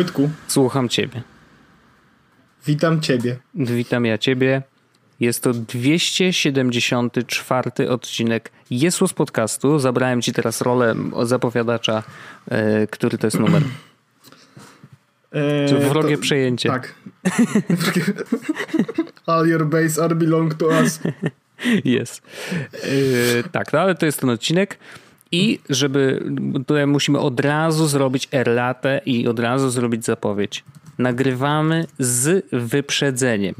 Wojtku. Słucham ciebie. Witam ciebie. Witam ja ciebie. Jest to 274 odcinek Jesus Podcastu. Zabrałem ci teraz rolę zapowiadacza. E, który to jest numer? Czy wrogie to, przejęcie? Tak. All your base are belong to us. Jest. Yy, tak, no ale to jest ten odcinek. I żeby, tutaj musimy od razu zrobić erlatę i od razu zrobić zapowiedź. Nagrywamy z wyprzedzeniem.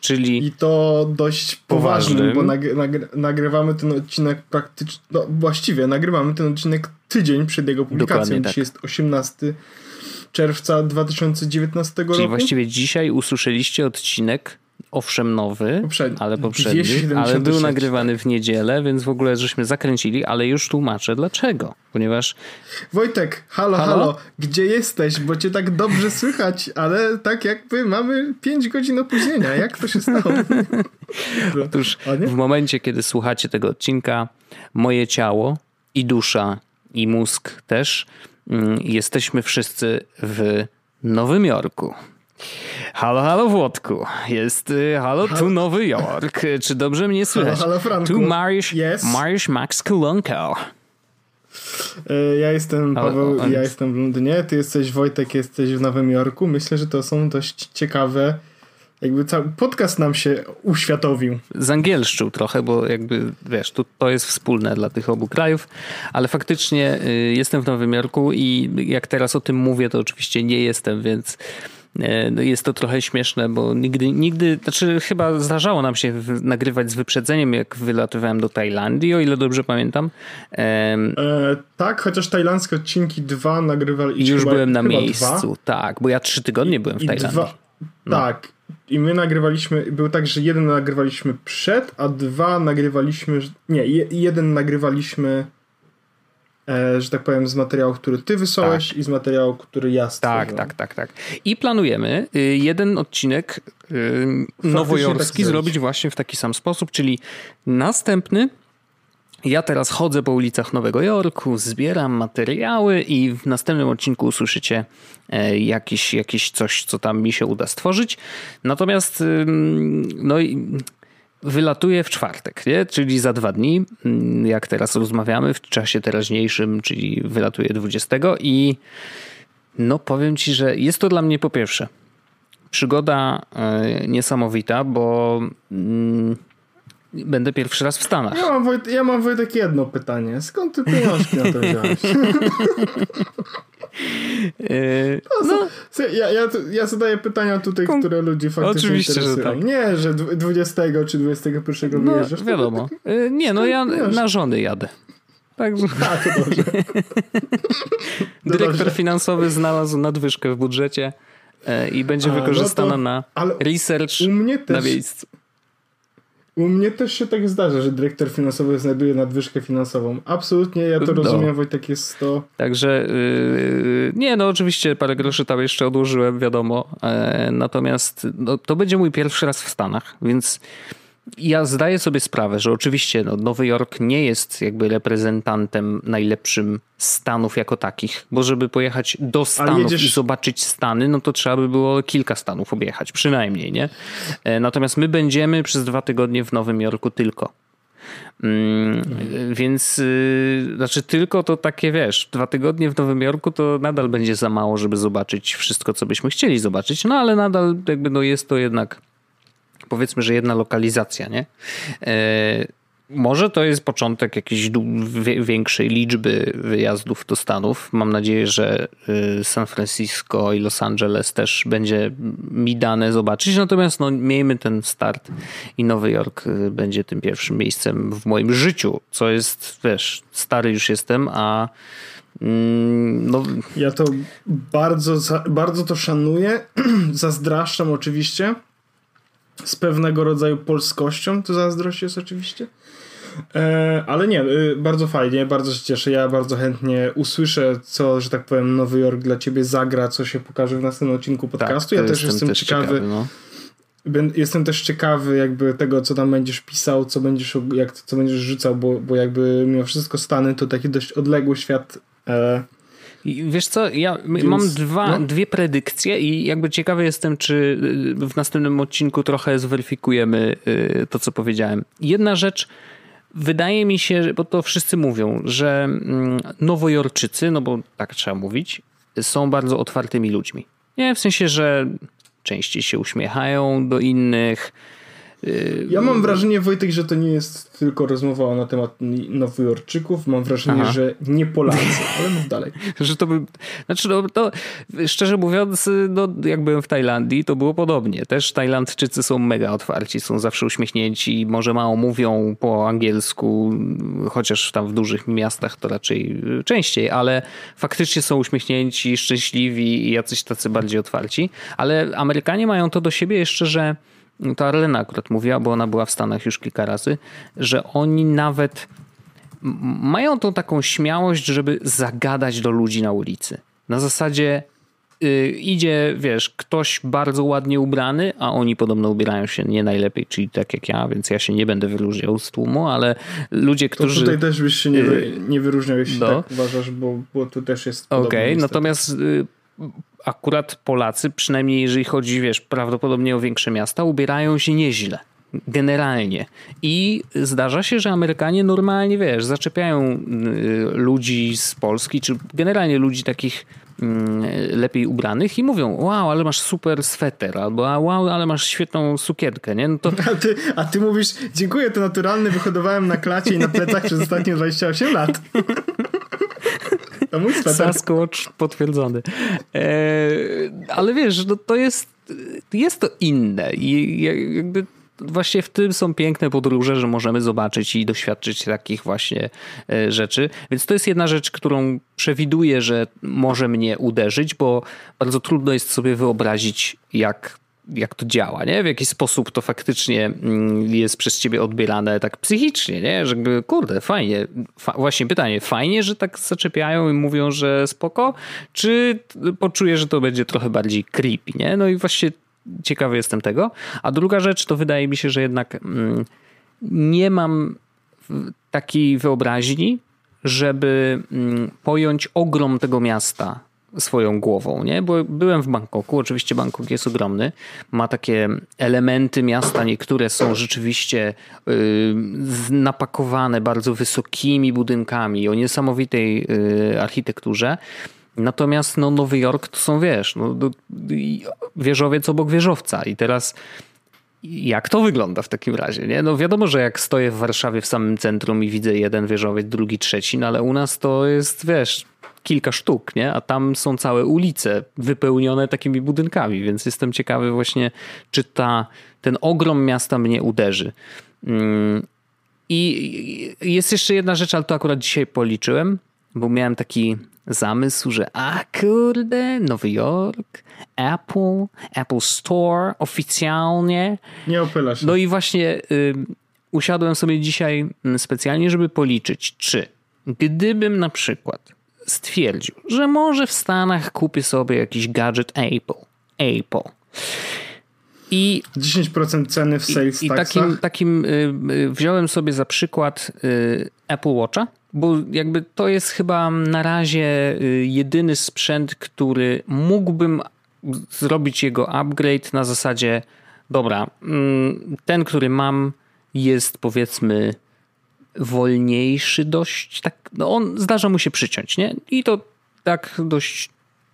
Czyli I to dość poważnym, bo nagry, nagry, nagrywamy ten odcinek praktycznie, no właściwie nagrywamy ten odcinek tydzień przed jego publikacją. Tak. Dzisiaj jest 18 czerwca 2019 roku. Czyli właściwie dzisiaj usłyszeliście odcinek owszem nowy, poprzedni. ale poprzedni, ale był nagrywany w niedzielę, więc w ogóle żeśmy zakręcili, ale już tłumaczę dlaczego, ponieważ... Wojtek, halo, halo, halo, gdzie jesteś, bo cię tak dobrze słychać, ale tak jakby mamy 5 godzin opóźnienia, jak to się stało? Otóż w momencie, kiedy słuchacie tego odcinka, moje ciało i dusza i mózg też, mm, jesteśmy wszyscy w Nowym Jorku. Halo, halo Włodku. Jest y, halo, halo, tu Nowy Jork. Czy dobrze mnie słychać? Halo, halo Franku. Tu Mariusz, yes. Mariusz Max Kolonko. Y, ja jestem Paweł, ja jestem w Londynie, ty jesteś Wojtek, jesteś w Nowym Jorku. Myślę, że to są dość ciekawe jakby cały podcast nam się uświatowił. Zangielszczył trochę, bo jakby wiesz, to, to jest wspólne dla tych obu krajów, ale faktycznie y, jestem w Nowym Jorku i jak teraz o tym mówię, to oczywiście nie jestem, więc E, jest to trochę śmieszne, bo nigdy, nigdy, znaczy chyba zdarzało nam się nagrywać z wyprzedzeniem, jak wylatywałem do Tajlandii, o ile dobrze pamiętam. E, tak, chociaż tajlandzkie odcinki dwa nagrywali. Już chyba, byłem na miejscu, dwa. tak, bo ja trzy tygodnie byłem w I Tajlandii. Dwa, no. Tak, i my nagrywaliśmy, był tak, że jeden nagrywaliśmy przed, a dwa nagrywaliśmy, nie, jeden nagrywaliśmy E, że tak powiem, z materiału, który ty wysłałeś tak. i z materiału, który ja stworzyłem. Tak, tak, tak, tak. I planujemy y, jeden odcinek y, nowojorski tak zrobić właśnie w taki sam sposób, czyli następny ja teraz chodzę po ulicach Nowego Jorku, zbieram materiały i w następnym odcinku usłyszycie e, jakieś, jakieś coś, co tam mi się uda stworzyć. Natomiast no wylatuje w czwartek, nie? czyli za dwa dni, mm, jak teraz rozmawiamy w czasie teraźniejszym, czyli wylatuje 20 i no powiem ci, że jest to dla mnie po pierwsze przygoda y, niesamowita, bo y, będę pierwszy raz w Stanach. Ja mam, Wojt, ja mam Wojtek jedno pytanie. Skąd ty pieniążki na to wziąłeś? Yy, no, ja, ja, ja zadaję pytania tutaj, które ludzi faktycznie Oczywiście, interesują. Że tak. Nie, że 20 czy 21 no, wyjeżdżasz. wiadomo. Yy, nie, no ja na żony jadę. Także. A, to dobrze. Dyrektor dobrze. finansowy znalazł nadwyżkę w budżecie yy, i będzie A, wykorzystana no to, na research na miejscu. U mnie też się tak zdarza, że dyrektor finansowy znajduje nadwyżkę finansową. Absolutnie, ja to no. rozumiem, Wojtek jest to... Także yy, nie, no oczywiście parę groszy tam jeszcze odłożyłem, wiadomo. Yy, natomiast no, to będzie mój pierwszy raz w Stanach, więc ja zdaję sobie sprawę, że oczywiście no, Nowy Jork nie jest jakby reprezentantem najlepszym Stanów jako takich, bo żeby pojechać do Stanów jedziesz... i zobaczyć Stany, no to trzeba by było kilka Stanów objechać, przynajmniej, nie? E, natomiast my będziemy przez dwa tygodnie w Nowym Jorku tylko. Mm, mhm. Więc yy, znaczy tylko to takie wiesz, dwa tygodnie w Nowym Jorku to nadal będzie za mało, żeby zobaczyć wszystko, co byśmy chcieli zobaczyć, no ale nadal jakby no jest to jednak powiedzmy, że jedna lokalizacja, nie? E, może to jest początek jakiejś większej liczby wyjazdów do Stanów. Mam nadzieję, że e, San Francisco i Los Angeles też będzie mi dane zobaczyć. Natomiast no, miejmy ten start i Nowy Jork e, będzie tym pierwszym miejscem w moim życiu, co jest, wiesz, stary już jestem, a mm, no... Ja to bardzo, bardzo to szanuję. Zazdraszczam oczywiście z pewnego rodzaju polskością, to zazdrość jest oczywiście. E, ale nie, y, bardzo fajnie, bardzo się cieszę. Ja bardzo chętnie usłyszę, co, że tak powiem, Nowy Jork dla ciebie zagra, co się pokaże w następnym odcinku tak, podcastu. Tak, ja też jestem też ciekawy. ciekawy no. Jestem też ciekawy jakby tego, co tam będziesz pisał, co będziesz, jak, co będziesz rzucał, bo, bo jakby mimo wszystko Stany to taki dość odległy świat e, wiesz co, ja Więc, mam dwa, no. dwie predykcje i jakby ciekawy jestem, czy y, w następnym odcinku trochę zweryfikujemy y, to, co powiedziałem. Jedna rzecz, wydaje mi się, bo to wszyscy mówią, że mm, Nowojorczycy, no bo tak trzeba mówić, są bardzo otwartymi ludźmi. Nie, w sensie, że częściej się uśmiechają do innych, ja mam wrażenie, Wojtek, że to nie jest tylko rozmowa na temat Nowojorczyków. Mam wrażenie, Aha. że nie Polacy, ale mów dalej. że to by... Znaczy, no, to szczerze mówiąc, no, jak byłem w Tajlandii, to było podobnie. Też Tajlandczycy są mega otwarci, są zawsze uśmiechnięci, może mało mówią po angielsku, chociaż tam w dużych miastach to raczej częściej, ale faktycznie są uśmiechnięci, szczęśliwi i jacyś tacy bardziej otwarci. Ale Amerykanie mają to do siebie jeszcze, że to Arlena akurat mówiła, bo ona była w Stanach już kilka razy, że oni nawet mają tą taką śmiałość, żeby zagadać do ludzi na ulicy. Na zasadzie yy, idzie, wiesz, ktoś bardzo ładnie ubrany, a oni podobno ubierają się nie najlepiej, czyli tak jak ja, więc ja się nie będę wyróżniał z tłumu, ale ludzie, którzy... To tutaj też byś się nie, y, nie wyróżniał, jeśli do... tak uważasz, bo, bo tu też jest Okej, okay, natomiast y, akurat Polacy, przynajmniej jeżeli chodzi, wiesz, prawdopodobnie o większe miasta, ubierają się nieźle. Generalnie. I zdarza się, że Amerykanie normalnie, wiesz, zaczepiają y, ludzi z Polski, czy generalnie ludzi takich mm, lepiej ubranych i mówią, wow, ale masz super sweter, albo wow, ale masz świetną sukienkę, nie? No to... a, ty, a ty mówisz, dziękuję, to naturalny, wyhodowałem na klacie i na plecach przez ostatnie 28 lat. To mój sweter. Sasquatch potwierdzony. E, ale wiesz, no to jest, jest to inne i jakby właśnie w tym są piękne podróże, że możemy zobaczyć i doświadczyć takich właśnie e, rzeczy. Więc to jest jedna rzecz, którą przewiduję, że może mnie uderzyć, bo bardzo trudno jest sobie wyobrazić, jak jak to działa, nie? W jaki sposób to faktycznie mm, jest przez ciebie odbierane tak psychicznie, nie? Że kurde, fajnie. Fa właśnie pytanie, fajnie, że tak zaczepiają i mówią, że spoko, czy poczuję, że to będzie trochę bardziej creepy, nie? No i właśnie ciekawy jestem tego. A druga rzecz to wydaje mi się, że jednak mm, nie mam takiej wyobraźni, żeby mm, pojąć ogrom tego miasta swoją głową, nie? Bo byłem w Bangkoku, oczywiście Bangkok jest ogromny, ma takie elementy miasta, niektóre są rzeczywiście yy, napakowane bardzo wysokimi budynkami o niesamowitej yy, architekturze. Natomiast no, Nowy Jork to są, wiesz, no, wieżowiec obok wieżowca i teraz jak to wygląda w takim razie? Nie? No wiadomo, że jak stoję w Warszawie w samym centrum i widzę jeden wieżowiec, drugi, trzeci, no ale u nas to jest, wiesz, kilka sztuk, nie? A tam są całe ulice wypełnione takimi budynkami, więc jestem ciekawy właśnie, czy ta, ten ogrom miasta mnie uderzy. Mm, I jest jeszcze jedna rzecz, ale to akurat dzisiaj policzyłem, bo miałem taki zamysł, że a kurde, Nowy Jork, Apple, Apple Store oficjalnie. Nie opyla się. No i właśnie y, usiadłem sobie dzisiaj mm, specjalnie, żeby policzyć, czy gdybym na przykład stwierdził, że może w Stanach kupię sobie jakiś gadżet Apple. Apple. I 10% ceny w sales I, i takim, takim y, y, wziąłem sobie za przykład y, Apple Watcha, bo jakby to jest chyba na razie jedyny sprzęt, który mógłbym zrobić jego upgrade na zasadzie dobra, mm, ten, który mam jest powiedzmy wolniejszy dość, tak, no on zdarza mu się przyciąć, nie? I to tak dość,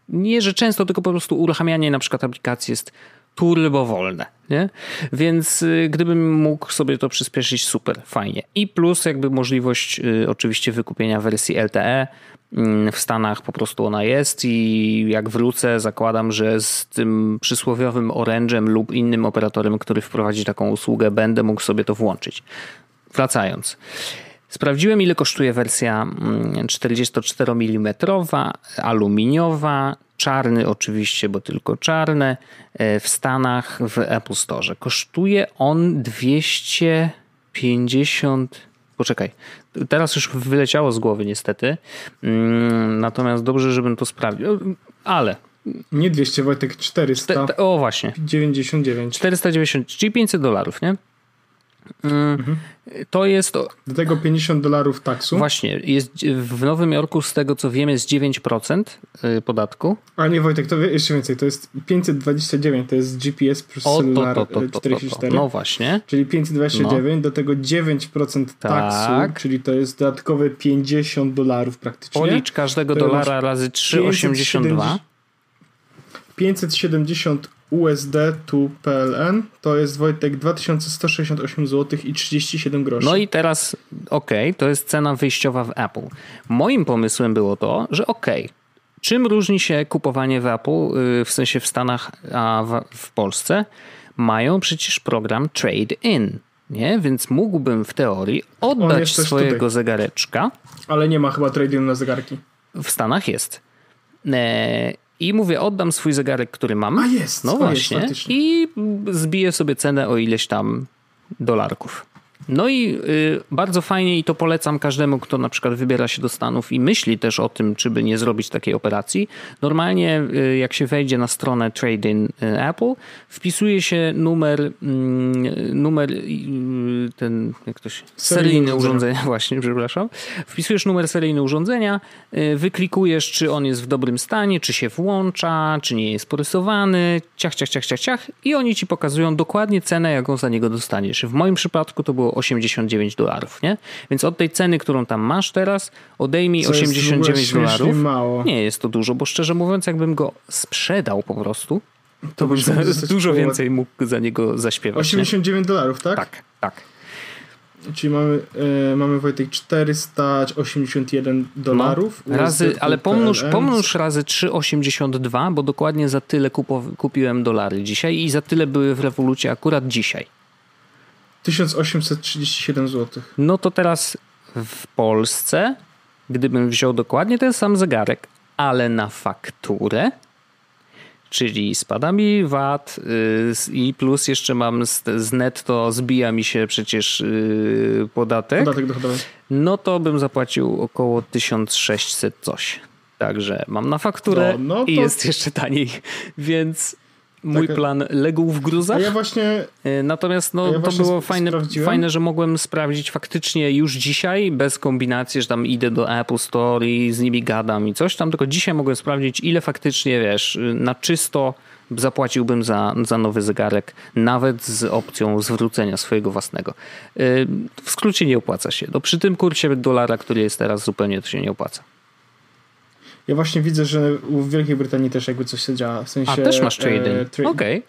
nie że często, tylko po prostu uruchamianie na przykład aplikacji jest turbo wolne, nie? Więc y, gdybym mógł sobie to przyspieszyć, super, fajnie. I plus jakby możliwość y, oczywiście wykupienia wersji LTE, mm, w Stanach po prostu ona jest i jak wrócę, zakładam, że z tym przysłowiowym Orange'em lub innym operatorem, który wprowadzi taką usługę, będę mógł sobie to włączyć wracając. Sprawdziłem, ile kosztuje wersja 44 mm, aluminiowa, czarny oczywiście, bo tylko czarne, e, w Stanach w Apple Store. Kosztuje on 250. Poczekaj, teraz już wyleciało z głowy niestety. Mm, natomiast dobrze, żebym to sprawdził. Ale nie 200, Wojtek, 400. Te, te, o właśnie. 99. 490, czyli 500 dolarów, nie? Mhm. To jest. Do tego 50 dolarów taksu. Właśnie, jest w Nowym Jorku, z tego co wiem, jest 9% y, podatku. A nie, Wojtek, to jeszcze więcej. To jest 529, to jest GPS plus o, celular to, to, to, 44. No właśnie. Czyli 529, no. do tego 9% taksu, tak. czyli to jest dodatkowe 50 dolarów praktycznie. Policz każdego dolara razy 3,82. 570 USD to PLN to jest Wojtek 2168 zł i 37 groszy. No i teraz okej, okay, to jest cena wyjściowa w Apple. Moim pomysłem było to, że okej, okay, czym różni się kupowanie w Apple, y, w sensie w Stanach, a w, Polsce? Mają przecież program Trade In. Nie? Więc mógłbym w teorii oddać swojego tutaj. zegareczka. Ale nie ma chyba trade in na zegarki. W Stanach jest. E, i mówię, oddam swój zegarek, który mam. A jest. No właśnie. Jest, I zbiję sobie cenę o ileś tam dolarków. No i y, bardzo fajnie i to polecam każdemu, kto na przykład wybiera się do Stanów i myśli też o tym, czy by nie zrobić takiej operacji. Normalnie y, jak się wejdzie na stronę Trade-in y, Apple, wpisuje się numer, mm, numer y, ten, jak to się, seryjny urządzenia, właśnie, przepraszam. Wpisujesz numer seryjny urządzenia, y, wyklikujesz, czy on jest w dobrym stanie, czy się włącza, czy nie jest porysowany, ciach, ciach, ciach, ciach, ciach i oni ci pokazują dokładnie cenę, jaką za niego dostaniesz. W moim przypadku to było 89 dolarów, nie? Więc od tej ceny, którą tam masz teraz, odejmij Co 89 dolarów. Mało. Nie jest to dużo, bo szczerze mówiąc, jakbym go sprzedał po prostu, to, to bym za, dużo więcej mógł za niego zaśpiewać. 89 dolarów, tak? Tak, tak. Czyli mamy, e, mamy Wojtek 481 dolarów. No, razy, ale pomnóż, pomnóż razy 3,82, bo dokładnie za tyle kupo, kupiłem dolary dzisiaj i za tyle były w rewolucie akurat dzisiaj. 1837 zł. No to teraz w Polsce, gdybym wziął dokładnie ten sam zegarek, ale na fakturę, czyli spada mi VAT yy, i plus jeszcze mam z, z netto, zbija mi się przecież yy, podatek. Podatek dochodowy. No to bym zapłacił około 1600 coś. Także mam na fakturę no, no to... i jest jeszcze taniej, więc mój tak, plan legł w gruzach. A ja właśnie. E, natomiast no, ja to było fajne, fajne, że mogłem sprawdzić faktycznie już dzisiaj, bez kombinacji, że tam idę do Apple Store i z nimi gadam i coś tam, tylko dzisiaj mogłem sprawdzić, ile faktycznie wiesz, na czysto zapłaciłbym za, za nowy zegarek, nawet z opcją zwrócenia swojego własnego. E, w skrócie nie opłaca się. No, przy tym kursie dolara, który jest teraz, zupełnie to się nie opłaca. Ja właśnie widzę, że w Wielkiej Brytanii też jakby coś się działa. W sensie, A, też masz trading. E, tra Okej. Okay.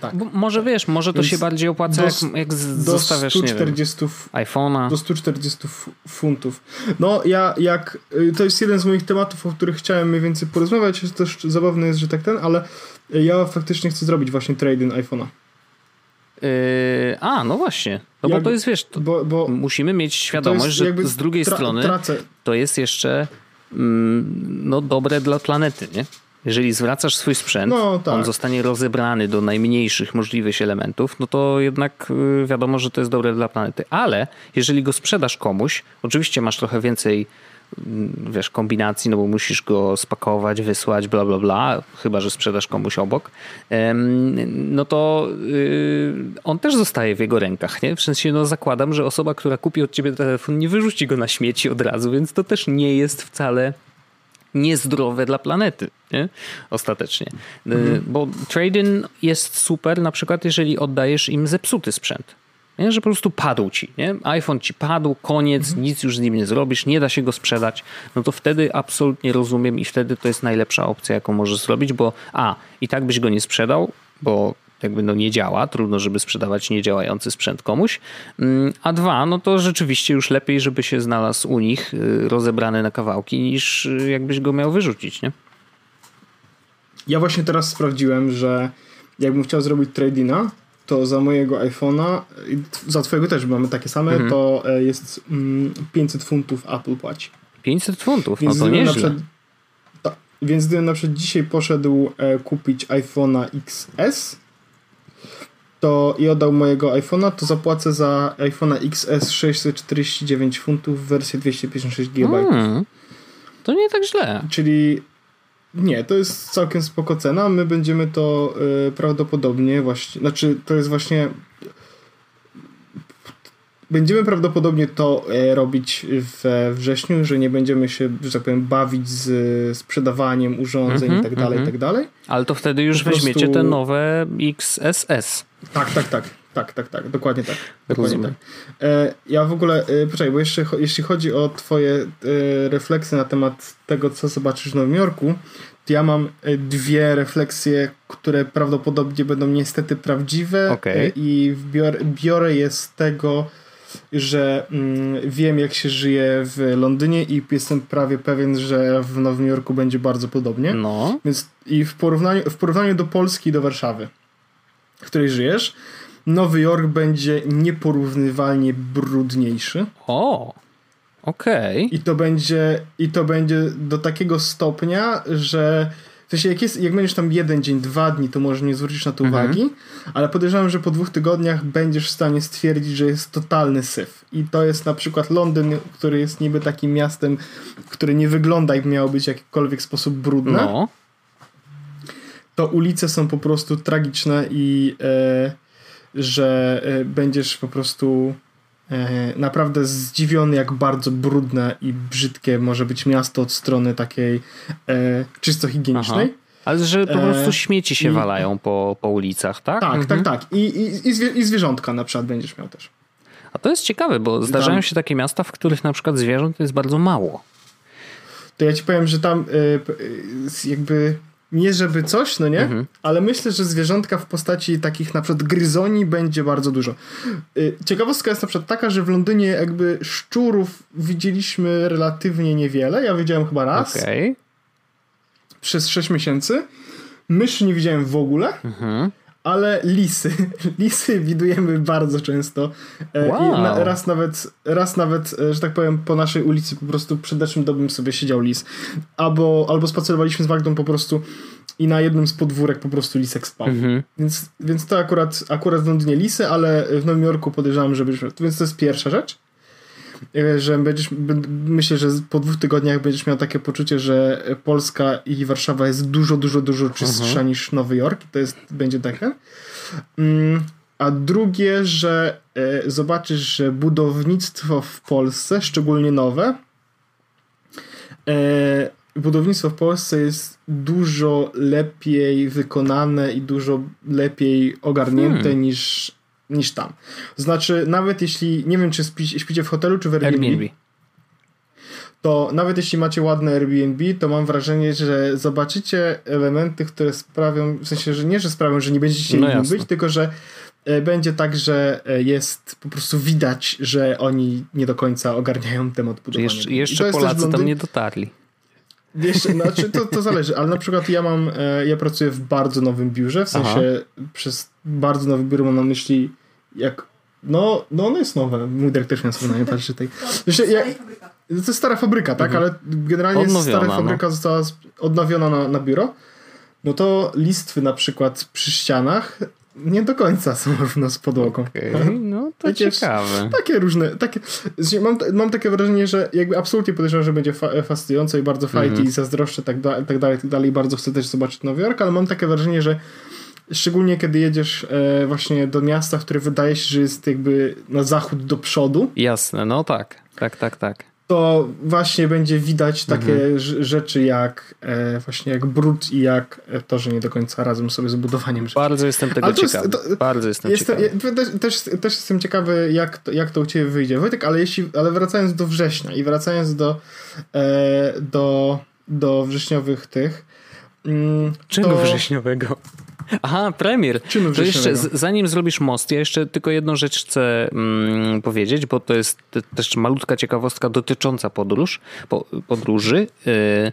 Tak. może wiesz, może to Więc się bardziej opłaca, do, jak, jak zostawiasz 140, iPhone'a. Do 140 funtów. No, ja jak. Y, to jest jeden z moich tematów, o których chciałem mniej więcej porozmawiać. To też zabawne jest, że tak ten, ale ja faktycznie chcę zrobić właśnie trading iPhone'a. Yy, a, no właśnie. No jak, bo to jest, wiesz, bo, bo musimy mieć świadomość, że z drugiej tra strony tracę. to jest jeszcze no, dobre dla planety, nie? Jeżeli zwracasz swój sprzęt, no, tak. on zostanie rozebrany do najmniejszych możliwych elementów, no to jednak y, wiadomo, że to jest dobre dla planety. Ale jeżeli go sprzedasz komuś, oczywiście masz trochę więcej mm, wiesz, kombinacji, no bo musisz go spakować, wysłać, bla, bla, bla, chyba, że sprzedasz komuś obok, no to y, on też zostaje w jego rękach, nie? W sensie, no zakładam, że osoba, która kupi od ciebie telefon, nie wyrzuci go na śmieci od razu, więc to też nie jest wcale niezdrowe dla planety, nie? ostatecznie. Mhm. Bo trading jest super, na przykład jeżeli oddajesz im zepsuty sprzęt. Nie? Że po prostu padł ci. Nie? iPhone ci padł, koniec, mhm. nic już z nim nie zrobisz, nie da się go sprzedać. No to wtedy absolutnie rozumiem i wtedy to jest najlepsza opcja, jaką możesz zrobić, bo a, i tak byś go nie sprzedał, bo jakby no nie działa, trudno, żeby sprzedawać niedziałający sprzęt komuś. Mm, a dwa, no to rzeczywiście już lepiej, żeby się znalazł u nich y, rozebrany na kawałki, niż y, jakbyś go miał wyrzucić, nie? Ja właśnie teraz sprawdziłem, że jakbym chciał zrobić tradina, to za mojego iPhone'a, za twojego też mamy takie same, mhm. to e, jest 500 mm, funtów Apple płaci. 500 funtów? Więc no to nieźle. Przykład, ta, więc gdybym na przykład dzisiaj poszedł e, kupić iPhone'a XS, to i oddał mojego iPhone'a, to zapłacę za iPhone'a XS 649 funtów w wersji 256 GB. Hmm, to nie tak źle. Czyli nie, to jest całkiem spoko cena. My będziemy to y, prawdopodobnie właśnie, znaczy to jest właśnie będziemy prawdopodobnie to e, robić we wrześniu, że nie będziemy się, że tak powiem, bawić z sprzedawaniem urządzeń mm -hmm, i tak dalej, mm -hmm. i tak dalej. Ale to wtedy już po weźmiecie prostu... te nowe XSS. Tak, tak, tak. Tak, tak, tak, dokładnie tak. Dokładnie tak. E, ja w ogóle, e, poczekaj, bo jeszcze jeśli chodzi o twoje e, refleksje na temat tego, co zobaczysz w Nowym Jorku, to ja mam e, dwie refleksje, które prawdopodobnie będą niestety prawdziwe okay. i biorę, biorę je z tego, że mm, wiem, jak się żyje w Londynie i jestem prawie pewien, że w Nowym Jorku będzie bardzo podobnie. No. Więc i w porównaniu, w porównaniu do Polski i do Warszawy, w której żyjesz, Nowy Jork będzie nieporównywalnie brudniejszy. O, okej. Okay. I to będzie i to będzie do takiego stopnia, że w sensie jak, jest, jak będziesz tam jeden dzień, dwa dni, to może nie zwrócisz na to mhm. uwagi, ale podejrzewam, że po dwóch tygodniach będziesz w stanie stwierdzić, że jest totalny syf. I to jest na przykład Londyn, który jest niby takim miastem, które nie wygląda jak miało być w jakikolwiek sposób brudne. No. To ulice są po prostu tragiczne i e, że e, będziesz po prostu e, naprawdę zdziwiony, jak bardzo brudne i brzydkie może być miasto od strony takiej e, czysto higienicznej. Aha. Ale że po prostu śmieci się I, walają po, po ulicach, tak? Tak, tak mhm. tak, tak. I, i, i, zwie, I zwierzątka na przykład będziesz miał też. A to jest ciekawe, bo zdarzają się takie miasta, w których na przykład zwierząt jest bardzo mało. To ja ci powiem, że tam jakby nie żeby coś, no nie? Mhm. Ale myślę, że zwierzątka w postaci takich na przykład gryzoni będzie bardzo dużo. Y, ciekawostka jest na przykład taka, że w Londynie jakby szczurów widzieliśmy relatywnie niewiele. Ja widziałem chyba raz. Okay. Przez 6 miesięcy. Myszy nie widziałem w ogóle. Mhm ale lisy. Lisy widujemy bardzo często. Wow. I na, raz nawet, raz nawet, e, że tak powiem, po naszej ulicy po prostu przed naszym domem sobie siedział lis. Albo, albo spacerowaliśmy z Magdą po prostu i na jednym z podwórek po prostu lisek spał. Mhm. Więc, więc to akurat, akurat w Londynie lisy, ale w Nowym Jorku podejrzewam, że byśmy... Więc to jest pierwsza rzecz. E, że będziesz, myślę, że po dwóch tygodniach będziesz miał takie poczucie, że Polska i Warszawa jest dużo, dużo, dużo czystsza mhm. niż Nowy Jork to jest, będzie takie. Mm, a drugie, że e, zobaczysz, że budownictwo w Polsce, szczególnie nowe, e, budownictwo w Polsce jest dużo lepiej wykonane i dużo lepiej ogarnięte hmm. niż niż tam. Znaczy, nawet jeśli, nie wiem, czy śpicie w hotelu, czy w Airbnb, Airbnb, to nawet jeśli macie ładne Airbnb, to mam wrażenie, że zobaczycie elementy, które sprawią, w sensie, że nie, że sprawią, że nie będziecie no być, tylko że e, będzie tak, że e, jest po prostu widać, że oni nie do końca ogarniają temat budowania. Jeszcze, jeszcze Polacy tam nie dotarli. Jeszcze, znaczy to, to zależy, ale na przykład ja mam, e, ja pracuję w bardzo nowym biurze, w sensie Aha. przez bardzo nowy biuro mam na myśli jak, no, no ono jest nowe, mój dyrektor finansowy na nie patrzy. Znaczy, ja, to jest stara fabryka, tak, mhm. ale generalnie odnowiona, stara no. fabryka no. została odnowiona na, na biuro, no to listwy na przykład przy ścianach nie do końca są równo z podłogą. Okay, no to takie, ciekawe. Takie różne, takie, mam, mam takie wrażenie, że jakby absolutnie podejrzewam, że będzie fa fascynujące i bardzo fajnie mm -hmm. i zazdroszczę tak, da, tak dalej, tak dalej. Bardzo chcę też zobaczyć Nowy Jork, ale mam takie wrażenie, że szczególnie kiedy jedziesz e, właśnie do miasta, które wydaje się, że jest jakby na zachód do przodu. Jasne, no tak, tak, tak, tak to właśnie będzie widać takie mhm. rzeczy jak e, właśnie jak brud i jak to, że nie do końca razem sobie z budowaniem rzeczy. Bardzo jestem tego to ciekawy. Jest, to, Bardzo jestem, jestem ciekawy. Ja, też, też jestem ciekawy, jak to, jak to u Ciebie wyjdzie. Wojtek, ale, jeśli, ale wracając do września i wracając do, e, do, do wrześniowych tych. Mm, Czego to... wrześniowego? Aha, premier. to jeszcze zanim zrobisz most, ja jeszcze tylko jedną rzecz chcę mm, powiedzieć, bo to jest też malutka ciekawostka dotycząca podróż, po, podróży. Yy,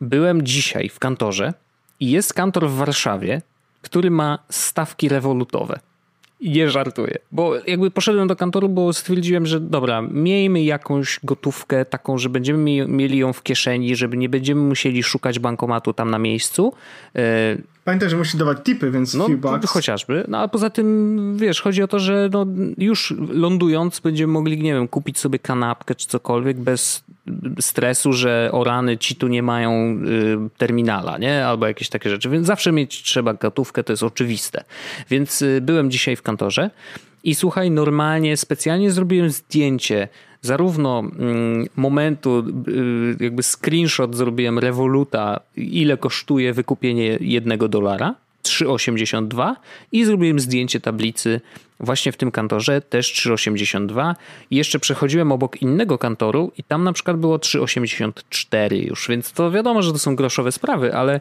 byłem dzisiaj w kantorze i jest kantor w Warszawie, który ma stawki rewolutowe. Nie żartuję, bo jakby poszedłem do kantoru, bo stwierdziłem, że dobra, miejmy jakąś gotówkę taką, że będziemy mieli ją w kieszeni, żeby nie będziemy musieli szukać bankomatu tam na miejscu. E, Pamiętaj, że musisz dawać tipy, więc no, few bucks. chociażby. No a poza tym, wiesz, chodzi o to, że no, już lądując będziemy mogli, nie wiem, kupić sobie kanapkę czy cokolwiek bez stresu, że o rany ci tu nie mają y, terminala, nie? Albo jakieś takie rzeczy. Więc zawsze mieć trzeba gotówkę, to jest oczywiste. Więc y, byłem dzisiaj w kantorze I słuchaj, normalnie specjalnie zrobiłem zdjęcie zarówno mm, momentu, y, jakby screenshot zrobiłem Revoluta, ile kosztuje wykupienie jednego dolara, 3,82 i zrobiłem zdjęcie tablicy właśnie w tym kantorze, też 3,82 i jeszcze przechodziłem obok innego kantoru i tam na przykład było 3,84 już, więc to wiadomo, że to są groszowe sprawy, ale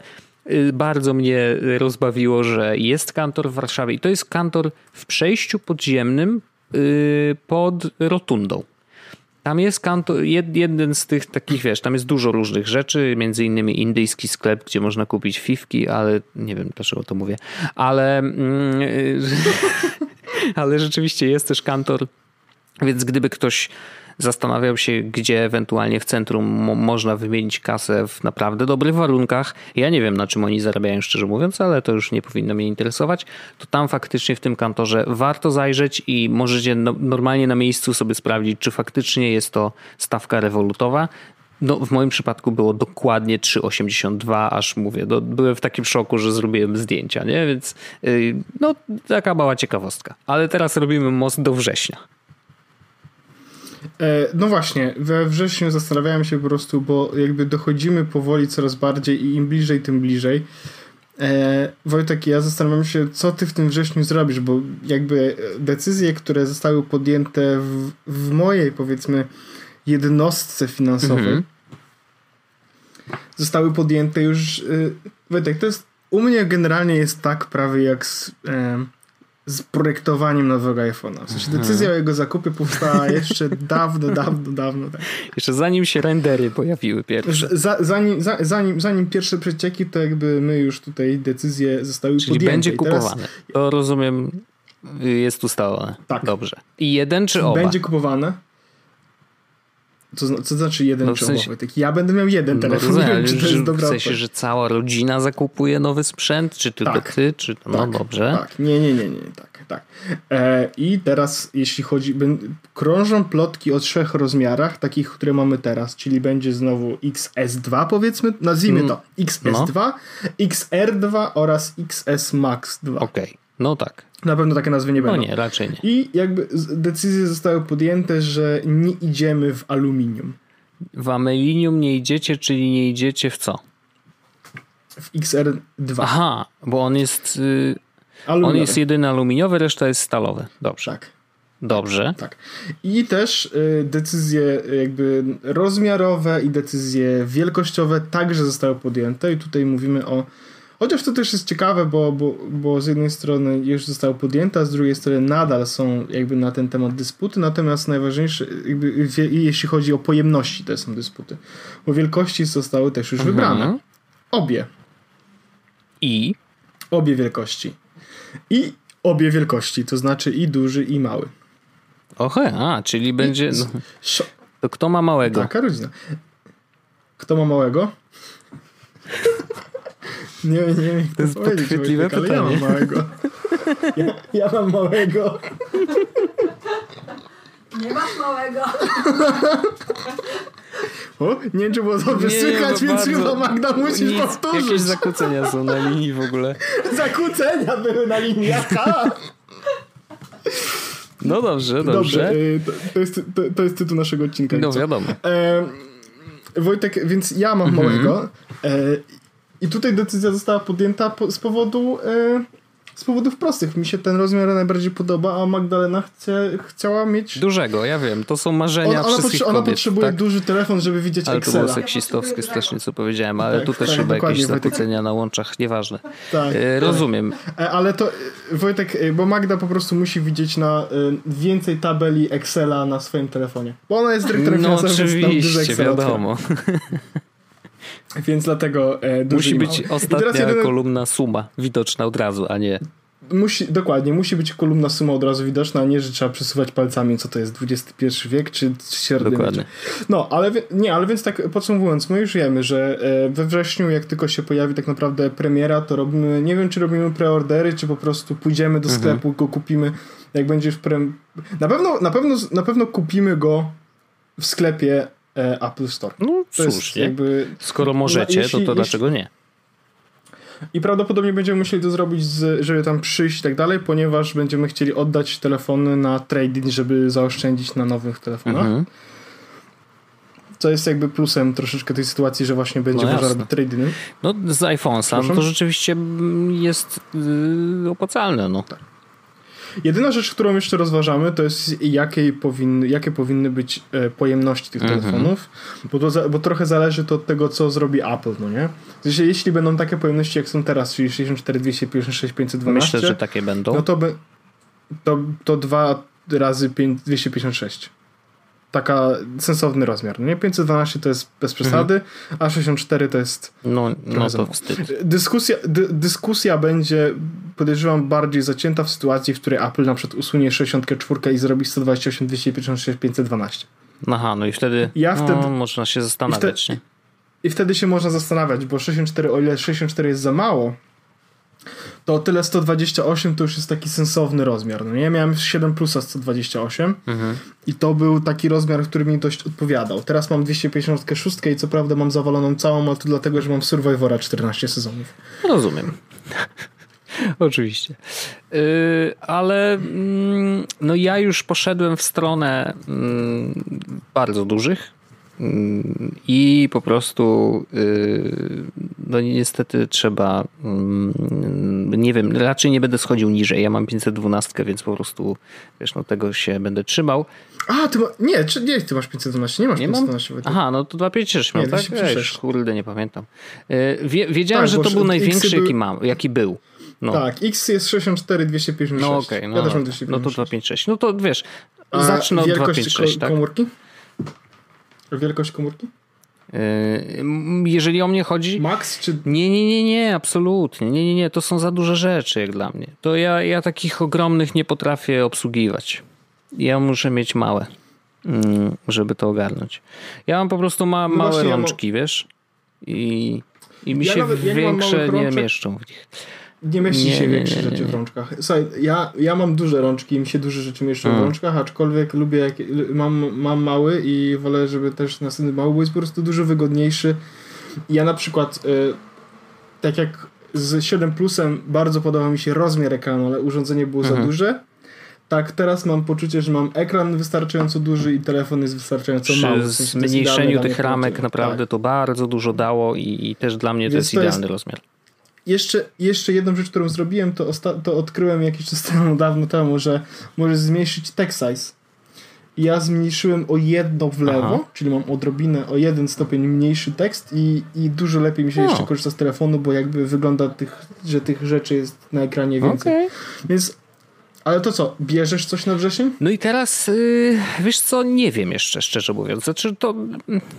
y, bardzo mnie rozbawiło, że jest kantor w Warszawie i to jest kantor w przejściu podziemnym y, pod rotundą. Tam jest kantor, jeden z tych takich, wiesz, tam jest dużo różnych rzeczy, między innymi indyjski sklep, gdzie można kupić fifki, ale nie wiem dlaczego to mówię, ale, mm, ale rzeczywiście jest też kantor, więc gdyby ktoś Zastanawiał się, gdzie ewentualnie w centrum można wymienić kasę w naprawdę dobrych warunkach. Ja nie wiem, na czym oni zarabiają, szczerze mówiąc, ale to już nie powinno mnie interesować. To tam faktycznie w tym kantorze warto zajrzeć i możecie no, normalnie na miejscu sobie sprawdzić, czy faktycznie jest to stawka rewolutowa. No, w moim przypadku było dokładnie 3,82, aż mówię, byłem w takim szoku, że zrobiłem zdjęcia, nie? Więc yy, no, taka mała ciekawostka. Ale teraz robimy most do września. E, no właśnie, we wrześniu zastanawiałem się po prostu, bo jakby dochodzimy powoli coraz bardziej i im bliżej, tym bliżej. E, Wojtek, ja zastanawiam się, co ty w tym wrześniu zrobisz, bo jakby decyzje, które zostały podjęte w, w mojej, powiedzmy, jednostce finansowej, mhm. zostały podjęte już. Y, Wojtek, to jest. U mnie generalnie jest tak prawie jak z. E, z projektowaniem nowego iPhone'a. W sensie mhm. decyzja o jego zakupie powstała jeszcze dawno, dawno, dawno. Tak. Jeszcze zanim się rendery pojawiły pierwsze. Za, zanim, za, zanim, zanim pierwsze przecieki, to jakby my już tutaj decyzje zostały Czyli podjęte. będzie kupowane. Teraz... To rozumiem, jest ustalone. Tak. Dobrze. I jeden czy oba? Będzie kupowane. Co, co znaczy jeden no w sensie, Tak, ja będę miał jeden telefon. No, nie wiem, czy to jest dobra W sensie, że cała rodzina zakupuje nowy sprzęt? Czy tylko tak, ty? Czy... No tak, dobrze. Tak, nie, nie, nie, nie, tak, tak. E, I teraz, jeśli chodzi, krążą plotki o trzech rozmiarach, takich, które mamy teraz, czyli będzie znowu XS2 powiedzmy, nazwijmy mm, to XS2, no. XR2 oraz XS Max 2. Okej, okay. No tak. Na pewno takie nazwy nie no będą. No nie, raczej nie. I jakby decyzje zostały podjęte, że nie idziemy w aluminium. W aluminium nie idziecie, czyli nie idziecie w co? W XR2. Aha, bo on jest... Yy, on jest jedyny aluminiowy, reszta jest stalowy. Dobrze. Tak. Dobrze. Tak. I też y, decyzje jakby rozmiarowe i decyzje wielkościowe także zostały podjęte i tutaj mówimy o Chociaż to też jest ciekawe, bo, bo, bo z jednej strony już została podjęta, a z drugiej strony nadal są jakby na ten temat dysputy, natomiast najważniejsze, jakby, jeśli chodzi o pojemności, to są dysputy. Bo wielkości zostały też już mhm. wybrane. Obie. I? Obie wielkości. I obie wielkości, to znaczy i duży, i mały. Ohe, a, czyli będzie... No, to kto ma małego? Taka rodzina. Kto ma małego? Nie, nie wiem, to jest podchwytliwe pytanie. ja mam małego. Ja, ja mam małego. Nie masz małego. O, nie wiem, czy było dobrze nie, słychać, więc chyba Magda musisz nic, powtórzyć. Jakieś zakłócenia są na linii w ogóle. Zakłócenia były na linii, jaka? No dobrze, dobrze. dobrze y, to, to, jest, to, to, jest tytuł naszego odcinka. No wiadomo. E, Wojtek, więc ja mam mhm. małego e, i tutaj decyzja została podjęta po, z powodu e, z powodów prostych. Mi się ten rozmiar najbardziej podoba, a Magdalena chce, chciała mieć... Dużego, ja wiem. To są marzenia ona, wszystkich potrze- Ona kobiet, potrzebuje tak? duży telefon, żeby widzieć ale Excela. Ale to było seksistowskie strasznie, co powiedziałem, ale tak, tu też tak, chyba jakieś zakłócenia na łączach, nieważne. Tak, e, rozumiem. E, ale to, Wojtek, e, bo Magda po prostu musi widzieć na więcej tabeli Excela na swoim telefonie. Bo ona jest dyrektorem no, finansowym, oczywiście, wiadomo. Więc dlatego e, Musi być ostatnia jeden... kolumna suma widoczna od razu, a nie... Musi, dokładnie, musi być kolumna suma od razu widoczna, a nie, że trzeba przesuwać palcami, co to jest, XXI wiek czy średniowiecze. No, ale nie, ale więc tak podsumowując, my już wiemy, że e, we wrześniu, jak tylko się pojawi tak naprawdę premiera, to robimy, nie wiem, czy robimy preordery, czy po prostu pójdziemy do mhm. sklepu, go kupimy, jak będzie w pre... Na pewno, na pewno, na pewno kupimy go w sklepie Apple Store. No to słusznie. Jakby, Skoro możecie, jeśli, to, to dlaczego nie? I prawdopodobnie będziemy musieli to zrobić, z, żeby tam przyjść i tak dalej, ponieważ będziemy chcieli oddać telefony na trading, żeby zaoszczędzić na nowych telefonach. Mhm. Co jest jakby plusem troszeczkę tej sytuacji, że właśnie będzie no można robić trading. No z iPhone'a no to rzeczywiście jest yy, opłacalne. No. Tak. Jedyna rzecz, którą jeszcze rozważamy, to jest jakie powinny, jakie powinny być e, pojemności tych mhm. telefonów, bo, to, bo trochę zależy to od tego, co zrobi Apple, no nie? Jeśli, jeśli będą takie pojemności, jak są teraz, czyli 64, 256, 512, Myślę, że takie będą. No to, by, to, to dwa razy 5, 256 taka sensowny rozmiar. Nie 512 to jest bez przesady, mhm. a 64 to jest. No, no to wstyd. Dyskusja, dy, dyskusja będzie, podejrzewam, bardziej zacięta w sytuacji, w której Apple na przykład usunie 64 i zrobi 128, 256, 512. Aha, no i wtedy, ja no, wtedy można się zastanawiać. I wtedy, I wtedy się można zastanawiać, bo 64, o ile 64 jest za mało, to o tyle 128 to już jest taki sensowny rozmiar. No nie? Ja miałem 7 plusa 128 mhm. i to był taki rozmiar, który mi dość odpowiadał. Teraz mam 256 i co prawda mam zawaloną całą, ale to dlatego, że mam Survivora 14 sezonów. Rozumiem. Oczywiście. Yy, ale mm, no ja już poszedłem w stronę mm, bardzo dużych i po prostu y, no niestety trzeba mm, nie wiem, raczej nie będę schodził niżej. Ja mam 512, więc po prostu wiesz, no tego się będę trzymał. A, ty ma, nie, czy, nie, ty masz 512, nie masz nie 512. Mam? Aha, no to 256 miał, tak? Ej, kurde, nie pamiętam. Y, wie, wiedziałem, tak, że to był największy, jaki mam, jaki był. No. Tak, X jest 64, 256. No okej, okay, no, ja no, no to 256. No to wiesz, zacznę od 256, tak? komórki? Wielkość komórki? Yy, jeżeli o mnie chodzi. Max czy. Nie, nie, nie, nie, absolutnie. Nie, nie, nie. To są za duże rzeczy jak dla mnie. To ja, ja takich ogromnych nie potrafię obsługiwać. Ja muszę mieć małe, mm, żeby to ogarnąć. Ja mam po prostu ma, no małe rączki, ja mam... wiesz? I, i mi ja się nawet, ja większe nie, nie mieszczą w nich. Nie mieści nie, się większe nie, rzeczy w rączkach. Słuchaj, ja, ja mam duże rączki i mi się duże rzeczy mieszczą w mm. rączkach, aczkolwiek lubię, jak mam, mam mały i wolę, żeby też następny mały, bo jest po prostu dużo wygodniejszy. Ja na przykład, y, tak jak z 7 Plusem bardzo podoba mi się rozmiar ekranu, ale urządzenie było mhm. za duże, tak teraz mam poczucie, że mam ekran wystarczająco duży i telefon jest wystarczająco Przy mały. W sensie zmniejszeniu tych ramek naprawdę tak. to bardzo dużo dało i, i też dla mnie Więc to jest idealny jest, rozmiar jeszcze, jeszcze jedną rzecz, którą zrobiłem, to, to odkryłem jakiś czas temu, dawno temu, że możesz zmniejszyć text size. Ja zmniejszyłem o jedno w lewo, Aha. czyli mam odrobinę o jeden stopień mniejszy tekst i, i dużo lepiej mi się no. jeszcze korzysta z telefonu, bo jakby wygląda tych, że tych rzeczy jest na ekranie więcej. Okay. Więc ale to co, bierzesz coś na wrzesień? No i teraz, yy, wiesz co, nie wiem jeszcze, szczerze mówiąc. Znaczy to,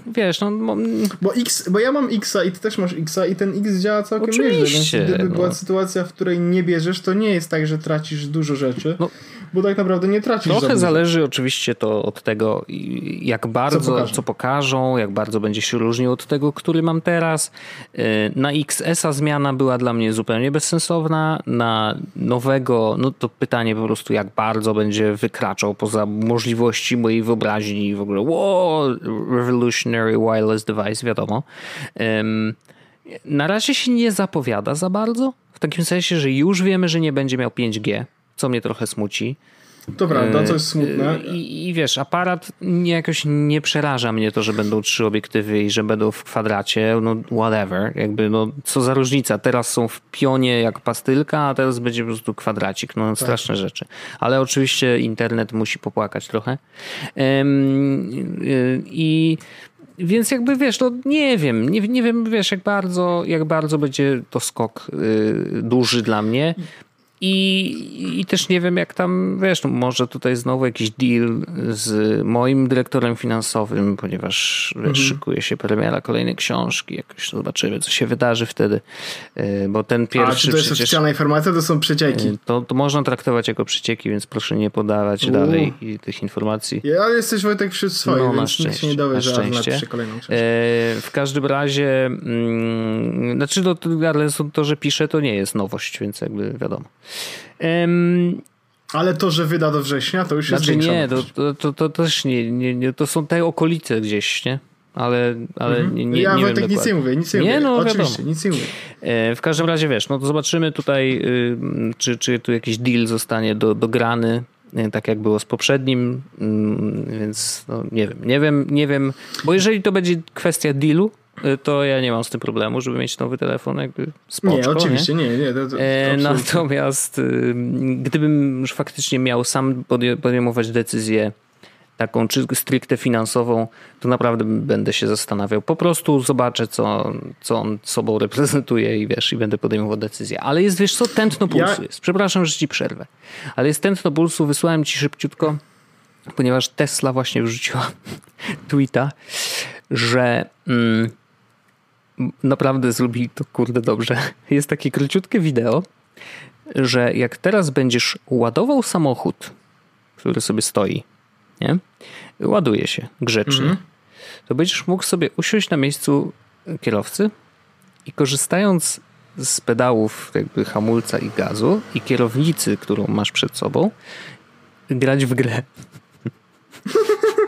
wiesz, no... Bo, X, bo ja mam Xa i ty też masz Xa i ten X działa całkiem Oczywiście, nieźle, więc gdyby no. była sytuacja, w której nie bierzesz, to nie jest tak, że tracisz dużo rzeczy. No bo tak naprawdę nie tracisz. Trochę zależy oczywiście to od tego, jak bardzo, co pokażą. co pokażą, jak bardzo będzie się różnił od tego, który mam teraz. Y, na XS-a zmiana była dla mnie zupełnie bezsensowna. Na nowego, no to pytanie po prostu, jak bardzo będzie wykraczał poza możliwości mojej wyobraźni i w ogóle wow, revolutionary wireless device, wiadomo. Na razie się nie zapowiada za bardzo. W takim sensie, że już wiemy, że nie będzie miał 5G co mnie trochę smuci. To prawda, co jest smutne. I, I, wiesz, aparat nie, jakoś nie przeraża mnie to, że będą trzy obiektywy i że będą w kwadracie, no whatever. Jakby, no co za różnica. Teraz są w pionie jak pastylka, a teraz będzie po prostu kwadracik. No tak. straszne rzeczy. Ale oczywiście internet musi popłakać trochę. I więc jakby wiesz, no nie wiem, nie, nie wiem, wiesz, jak bardzo, jak bardzo będzie to skok y, duży dla mnie. I, I też nie wiem, jak tam, wiesz, no może tutaj znowu jakiś deal z moim dyrektorem finansowym, ponieważ mhm. szykuje się premiera kolejnej książki, jakoś zobaczymy, co się wydarzy wtedy, e, bo ten pierwszy... A, czy to jest przecież, oficjalna informacja, to są przecieki? E, to, to można traktować jako przecieki, więc proszę nie podawać dalej tych informacji. Ja, jesteś Wojtek wśród swoich, no, więc szczęście, się nie dowie, że napisze kolejną książkę. E, w każdym razie, mm, znaczy, no, ale to, że pisze, to nie jest nowość, więc jakby wiadomo. Um, ale to, że wyda do września, to już jest znaczy, nie, to, to, to, to, też nie, nie, nie, to są te okolice gdzieś, nie? ale, ale Mhm. nie, nie, ja nie wiem Wojtek nic nie mówię, nic nie, Nie, mówię. no, Oczywiście, wiadomo. nic nie mówię. E, W każdym razie wiesz, no to zobaczymy tutaj, y, czy, czy tu jakiś deal zostanie do, dograny, y, tak jak było z poprzednim, mm, więc no, nie wiem, nie wiem, nie wiem, bo jeżeli to będzie kwestia dealu, to ja nie mam z tym problemu, żeby mieć nowy telefon, jakby spoczko, Nie, oczywiście, nie, nie. To, to, to E, natomiast y, gdybym już faktycznie miał sam podejmować decyzję taką czy stricte finansową, to naprawdę będę się zastanawiał. Po prostu zobaczę, co, co on sobą reprezentuje i wiesz, i będę podejmował decyzję. Ale jest, wiesz co, tętno pulsu Ja- jest. Przepraszam, że ci przerwę. Ale jest tętno pulsu, wysłałem ci szybciutko, ponieważ Tesla właśnie wrzuciła tweeta, że mm, naprawdę zrobili to kurde dobrze. Jest takie króciutkie wideo, że jak teraz będziesz ładował samochód, który sobie stoi, nie? Ładuje się grzecznie, Mhm. to będziesz mógł sobie usiąść na miejscu kierowcy i korzystając z pedałów jakby hamulca i gazu i kierownicy, którą masz przed sobą, grać w grę.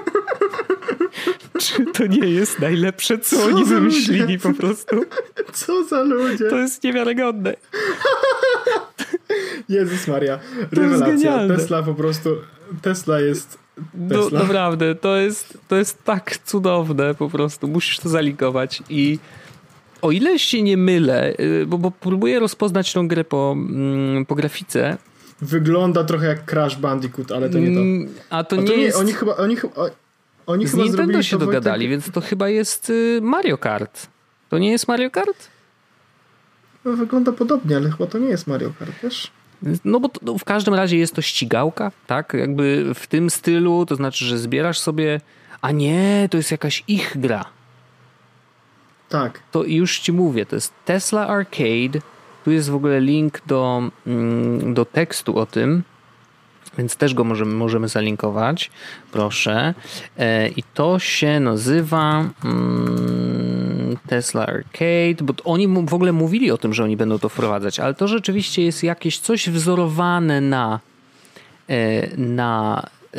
Czy to nie jest najlepsze, co, Co oni wymyślili ludzie? po prostu? Co za ludzie? To jest niewiarygodne. Jezus Maria. jest Rewelacja. Tesla po prostu... Tesla jest... No, Tesla. naprawdę, to jest, to jest tak cudowne po prostu. Musisz to zalinkować i o ile się nie mylę, y, bo, bo próbuję rozpoznać tą grę po, mm, po grafice, Wygląda trochę jak Crash Bandicoot, ale to nie to. mm, a to A nie jest... Oni chyba... Oni, chyba- oni z Nintendo się to, Wojtek, dogadali, więc to chyba jest y, Mario Kart. To nie jest Mario Kart? No, wygląda podobnie, ale chyba to nie jest Mario Kart, wiesz? No bo to, no, w każdym razie jest to ścigałka, tak? Jakby w tym stylu, to znaczy, że zbierasz sobie... A nie, to jest jakaś ich gra. Tak. to już ci mówię, to jest Tesla Arcade. Tu jest w ogóle link do, mm, do tekstu o tym, więc też go możemy, możemy zalinkować. Proszę. E, I to się nazywa mm, Tesla Arcade, bo oni w ogóle mówili o tym, że oni będą to wprowadzać, ale to rzeczywiście jest jakieś coś wzorowane na e, na e,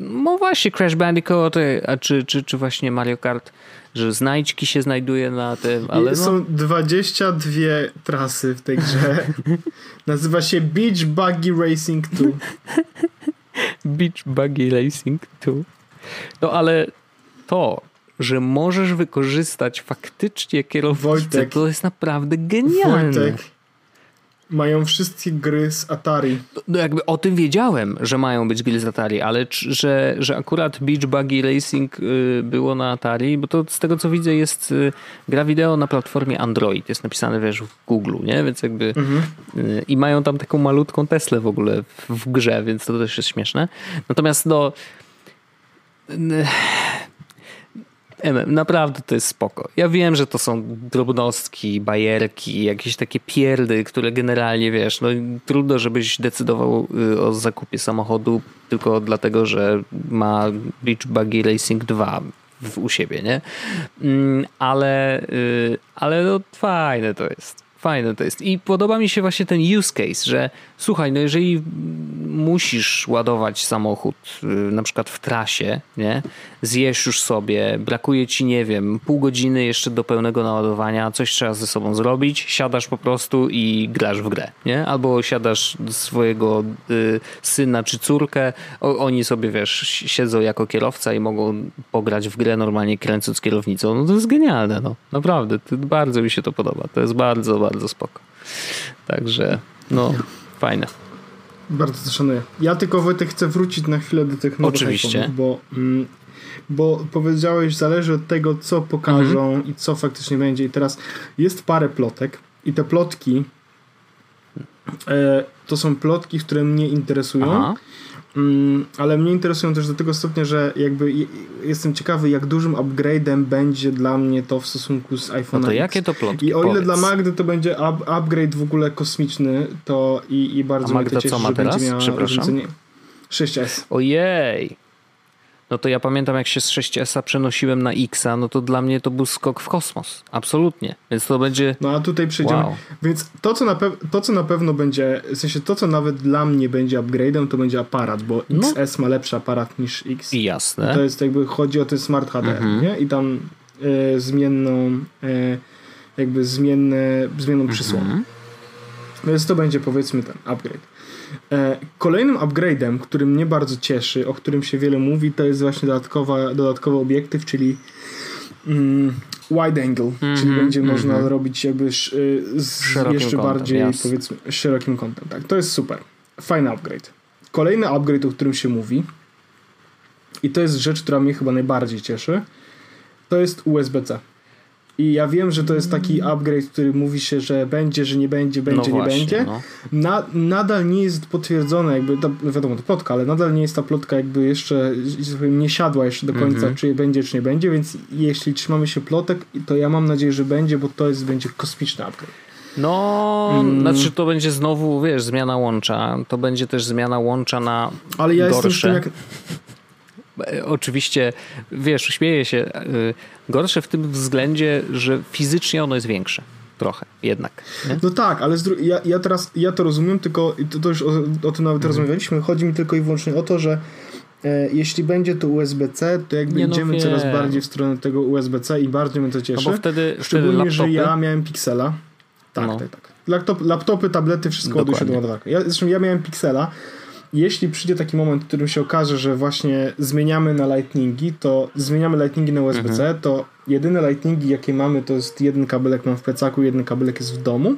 no właśnie Crash Bandicoot, czy, czy, czy właśnie Mario Kart, że znajdźki się znajduje na tym, ale no, Są 22 trasy w tej grze. Nazywa się Beach Buggy Racing 2. Beach Buggy Racing 2. No ale to, że możesz wykorzystać faktycznie kierownicę, Wojtek. to jest naprawdę genialne. Wojtek. Mają wszystkie gry z Atari. No jakby o tym wiedziałem, że mają być gry z Atari, ale że, że akurat Beach Buggy Racing y, było na Atari, bo to z tego co widzę jest y, gra wideo na platformie Android, jest napisane wiesz w Google, nie? Więc jakby Mhm. y, i mają tam taką malutką Teslę w ogóle w, w grze, więc to też jest śmieszne. Natomiast no Naprawdę to jest spoko. Ja wiem, że to są drobnostki, bajerki, jakieś takie pierdy, które generalnie wiesz, no trudno, żebyś decydował y, o zakupie samochodu tylko dlatego, że ma Beach Buggy Racing 2 w, u siebie, nie? Mm, Ale, y, ale no fajne to jest. Fajne to jest. I podoba mi się właśnie ten use case, że słuchaj, no jeżeli musisz ładować samochód y, na przykład w trasie, nie? Zjesz już sobie, brakuje ci, nie wiem, pół godziny jeszcze do pełnego naładowania, coś trzeba ze sobą zrobić, siadasz po prostu i grasz w grę, nie? Albo siadasz swojego y, syna czy córkę, o, oni sobie, wiesz, siedzą jako kierowca i mogą pograć w grę normalnie kręcąc kierownicą. No to jest genialne, no. Naprawdę, bardzo mi się to podoba. To jest bardzo, bardzo spoko. Także, no, fajne. Bardzo to szanuję. Ja tylko Wojtek chcę wrócić na chwilę do tych nowych Oczywiście. bo, mm, bo powiedziałeś, zależy od tego, co pokażą Mhm. i co faktycznie będzie. I teraz jest parę plotek i te plotki e, to są plotki, które mnie interesują. Aha. Mm, ale mnie interesują też do tego stopnia, że jakby je- jestem ciekawy, jak dużym upgrade'em będzie dla mnie to w stosunku z iPhone No to jakie to plotki? I o ile Powiedz. dla Magdy to będzie up, upgrade w ogóle kosmiczny, to i, i bardzo A Magda mnie to cieszy, co ma że teraz? Przepraszam. urządzenie 6S. Ojej. No to ja pamiętam jak się z 6S przenosiłem na Xa, no to dla mnie to był skok w kosmos. Absolutnie. Więc to będzie... No a tutaj przejdziemy. Wow. Więc to co, na to, co na pewno będzie, w sensie to, co nawet dla mnie będzie upgrade'em, to będzie aparat, bo no. XS ma lepszy aparat niż X. Jasne. To jest jakby, chodzi o ten Smart HDR, mhm. nie? I tam e, zmienną, e, jakby zmienne, zmienną mhm. przysłonę. Więc to będzie powiedzmy ten upgrade. E, kolejnym upgrade'em, który mnie bardzo cieszy, o którym się wiele mówi, to jest właśnie dodatkowa, dodatkowy obiektyw, czyli mm, wide angle, mm -hmm, czyli będzie mm -hmm. można robić jakby z, z jeszcze kątem, bardziej yes. powiedzmy szerokim kątem. Tak, to jest super. Fajny upgrade. Kolejny upgrade, o którym się mówi i to jest rzecz, która mnie chyba najbardziej cieszy, to jest USB-C. I ja wiem, że to jest taki upgrade, który mówi się, że będzie, że nie będzie, będzie, no właśnie, nie będzie. No. Na, nadal nie jest potwierdzone, jakby, wiadomo, to plotka, ale nadal nie jest ta plotka jakby jeszcze nie siadła jeszcze do końca, mm -hmm. czy będzie, czy nie będzie, więc jeśli trzymamy się plotek, to ja mam nadzieję, że będzie, bo to jest, będzie kosmiczny upgrade. No, mm. znaczy to będzie znowu, wiesz, zmiana łącza. To będzie też zmiana łącza na Ale ja gorsze. jestem jak... E, oczywiście, wiesz, śmieję się. E, gorsze w tym względzie, że fizycznie ono jest większe. Trochę, jednak. Nie? No tak, ale ja, ja teraz ja to rozumiem, tylko to, to już o, o tym nawet mhm. rozmawialiśmy. Chodzi mi tylko i wyłącznie o to, że e, jeśli będzie to USB-C, to jakby no idziemy coraz bardziej w stronę tego USB-C i bardziej mnie to cieszy. No bo wtedy, Szczególnie, wtedy że ja miałem Pixela. Tak, no. tak, tak. Laptop, laptopy, tablety, wszystko ładuje się do ładowarki. Ja, zresztą ja miałem Pixela jeśli przyjdzie taki moment, w którym się okaże, że właśnie zmieniamy na lightningi, to zmieniamy lightningi na USB-C, mhm. to jedyne lightningi, jakie mamy, to jest jeden kabelek mam w plecaku, jeden kabelek jest w domu.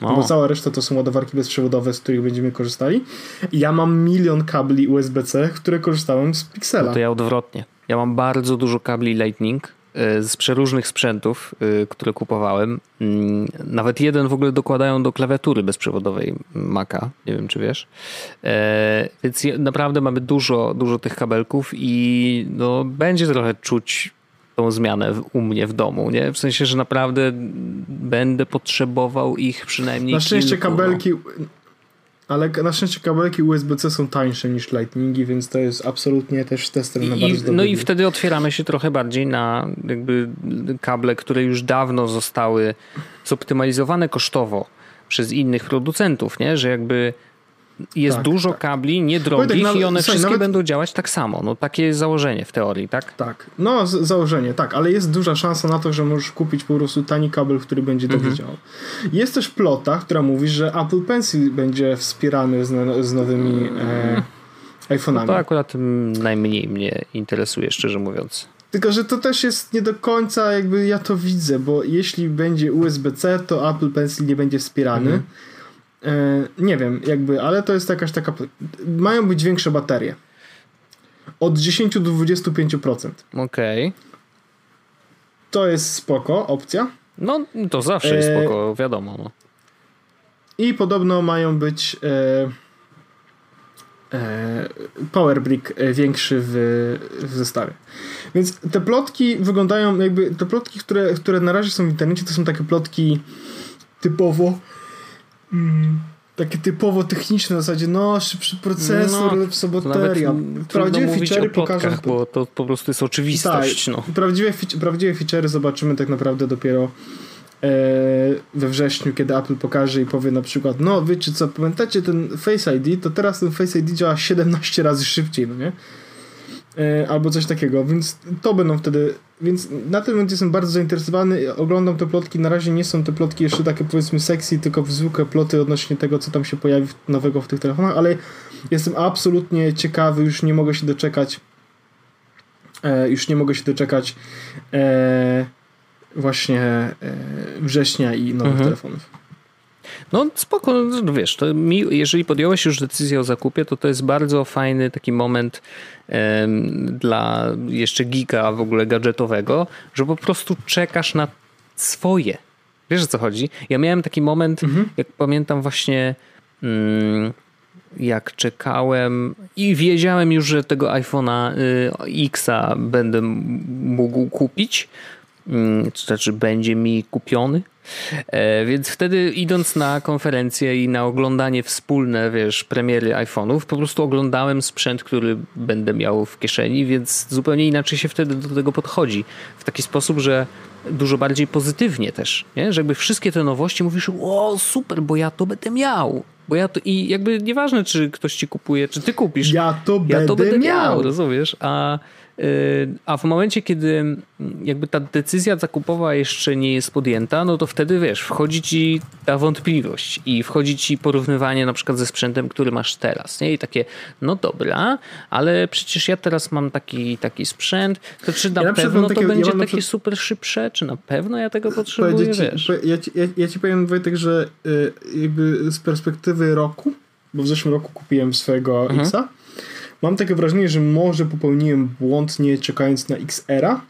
O. Bo cała reszta to są ładowarki bezprzewodowe, z których będziemy korzystali. Ja mam milion kabli USB-C, które korzystałem z Pixela. No to ja odwrotnie. Ja mam bardzo dużo kabli Lightning z przeróżnych sprzętów, e, które kupowałem. Mm, nawet jeden w ogóle dokładają do klawiatury bezprzewodowej Maca, nie wiem czy wiesz. E, więc naprawdę mamy dużo, dużo tych kabelków i no, będzie trochę czuć tą zmianę u mnie w domu, nie? W sensie, że naprawdę będę potrzebował ich przynajmniej Na szczęście kilku, no. kabelki, no. Ale na szczęście kabelki USB-C są tańsze niż Lightningi, więc to jest absolutnie też testem na bardzo No i wtedy otwieramy się trochę bardziej na jakby kable, które już dawno zostały zoptymalizowane kosztowo przez innych producentów, nie? Że jakby jest tak, dużo tak. kabli, niedrogich Wojtek, i one wszystkie nawet... będą działać tak samo. No takie jest założenie w teorii, tak? Tak, no założenie, tak, ale jest duża szansa na to, że możesz kupić po prostu tani kabel, który będzie dobrze mhm. działał. Jest też plota, która mówi, że Apple Pencil będzie wspierany z, no- z nowymi e, iPhone'ami. No to akurat najmniej mnie interesuje, szczerze mówiąc. Tylko, że to też jest nie do końca jakby ja to widzę, bo jeśli będzie USB-C, to Apple Pencil nie będzie wspierany. Mhm nie wiem, jakby, ale to jest jakaś taka. Mają być większe baterie. Od 10 do 25%. Okej. Okay. To jest spoko, opcja. No, to zawsze jest e, spoko, wiadomo. No. I podobno mają być e, e, power brick e, większy w, w zestawie. Więc te plotki wyglądają jakby, te plotki, które, które na razie są w internecie, to są takie plotki typowo Mm, takie typowo techniczne w zasadzie, no szybszy procesor, no, lepsza bateria. Prawdziwe featurey pokażą. Bo to po prostu jest oczywistość. Tak, no. prawdziwe, prawdziwe featurey zobaczymy tak naprawdę dopiero e, we wrześniu, kiedy Apple pokaże i powie na przykład, no wiecie co, pamiętacie ten Face ID, to teraz ten Face ID działa 17 razy szybciej, no nie? E, albo coś takiego, więc to będą wtedy, więc na ten moment jestem bardzo zainteresowany, oglądam te plotki, na razie nie są te plotki jeszcze takie powiedzmy sexy, tylko zwykłe ploty odnośnie tego, co tam się pojawi nowego w tych telefonach, ale jestem absolutnie ciekawy, już nie mogę się doczekać e, już nie mogę się doczekać e, właśnie e, września i nowych mhm. telefonów. No spoko, no, wiesz, to mi, jeżeli podjąłeś już decyzję o zakupie, to to jest bardzo fajny taki moment um, dla jeszcze giga w ogóle gadżetowego, że po prostu czekasz na swoje. Wiesz o co chodzi? Ja miałem taki moment, mhm. jak pamiętam właśnie um, jak czekałem i wiedziałem już, że tego iPhone'a y, X'a będę mógł kupić, to znaczy będzie mi kupiony więc wtedy idąc na konferencję i na oglądanie wspólne, wiesz, premiery iPhone'ów, po prostu oglądałem sprzęt, który będę miał w kieszeni, więc zupełnie inaczej się wtedy do tego podchodzi. W taki sposób, że dużo bardziej pozytywnie też, nie? że jakby wszystkie te nowości mówisz, o super, bo ja to będę miał. Bo ja to, I jakby nieważne, czy ktoś ci kupuje, czy ty kupisz. Ja to, ja będę, to będę miał. miał. Rozumiesz? A a w momencie, kiedy jakby ta decyzja zakupowa jeszcze nie jest podjęta, no to wtedy wiesz, wchodzi ci ta wątpliwość i wchodzi ci porównywanie na przykład ze sprzętem, który masz teraz. Nie? I takie, no dobra, ale przecież ja teraz mam taki, taki sprzęt, to czy na ja pewno to takie, będzie ja takie przykład... super szybsze? Czy na pewno ja tego potrzebuję? Ci, wiesz? Ja, ci, ja, ja ci powiem Wojtek, że y, jakby z perspektywy roku, bo w zeszłym roku kupiłem swojego mhm. Xa, Mam takie wrażenie, że może popełniłem błąd nie czekając na XR-a.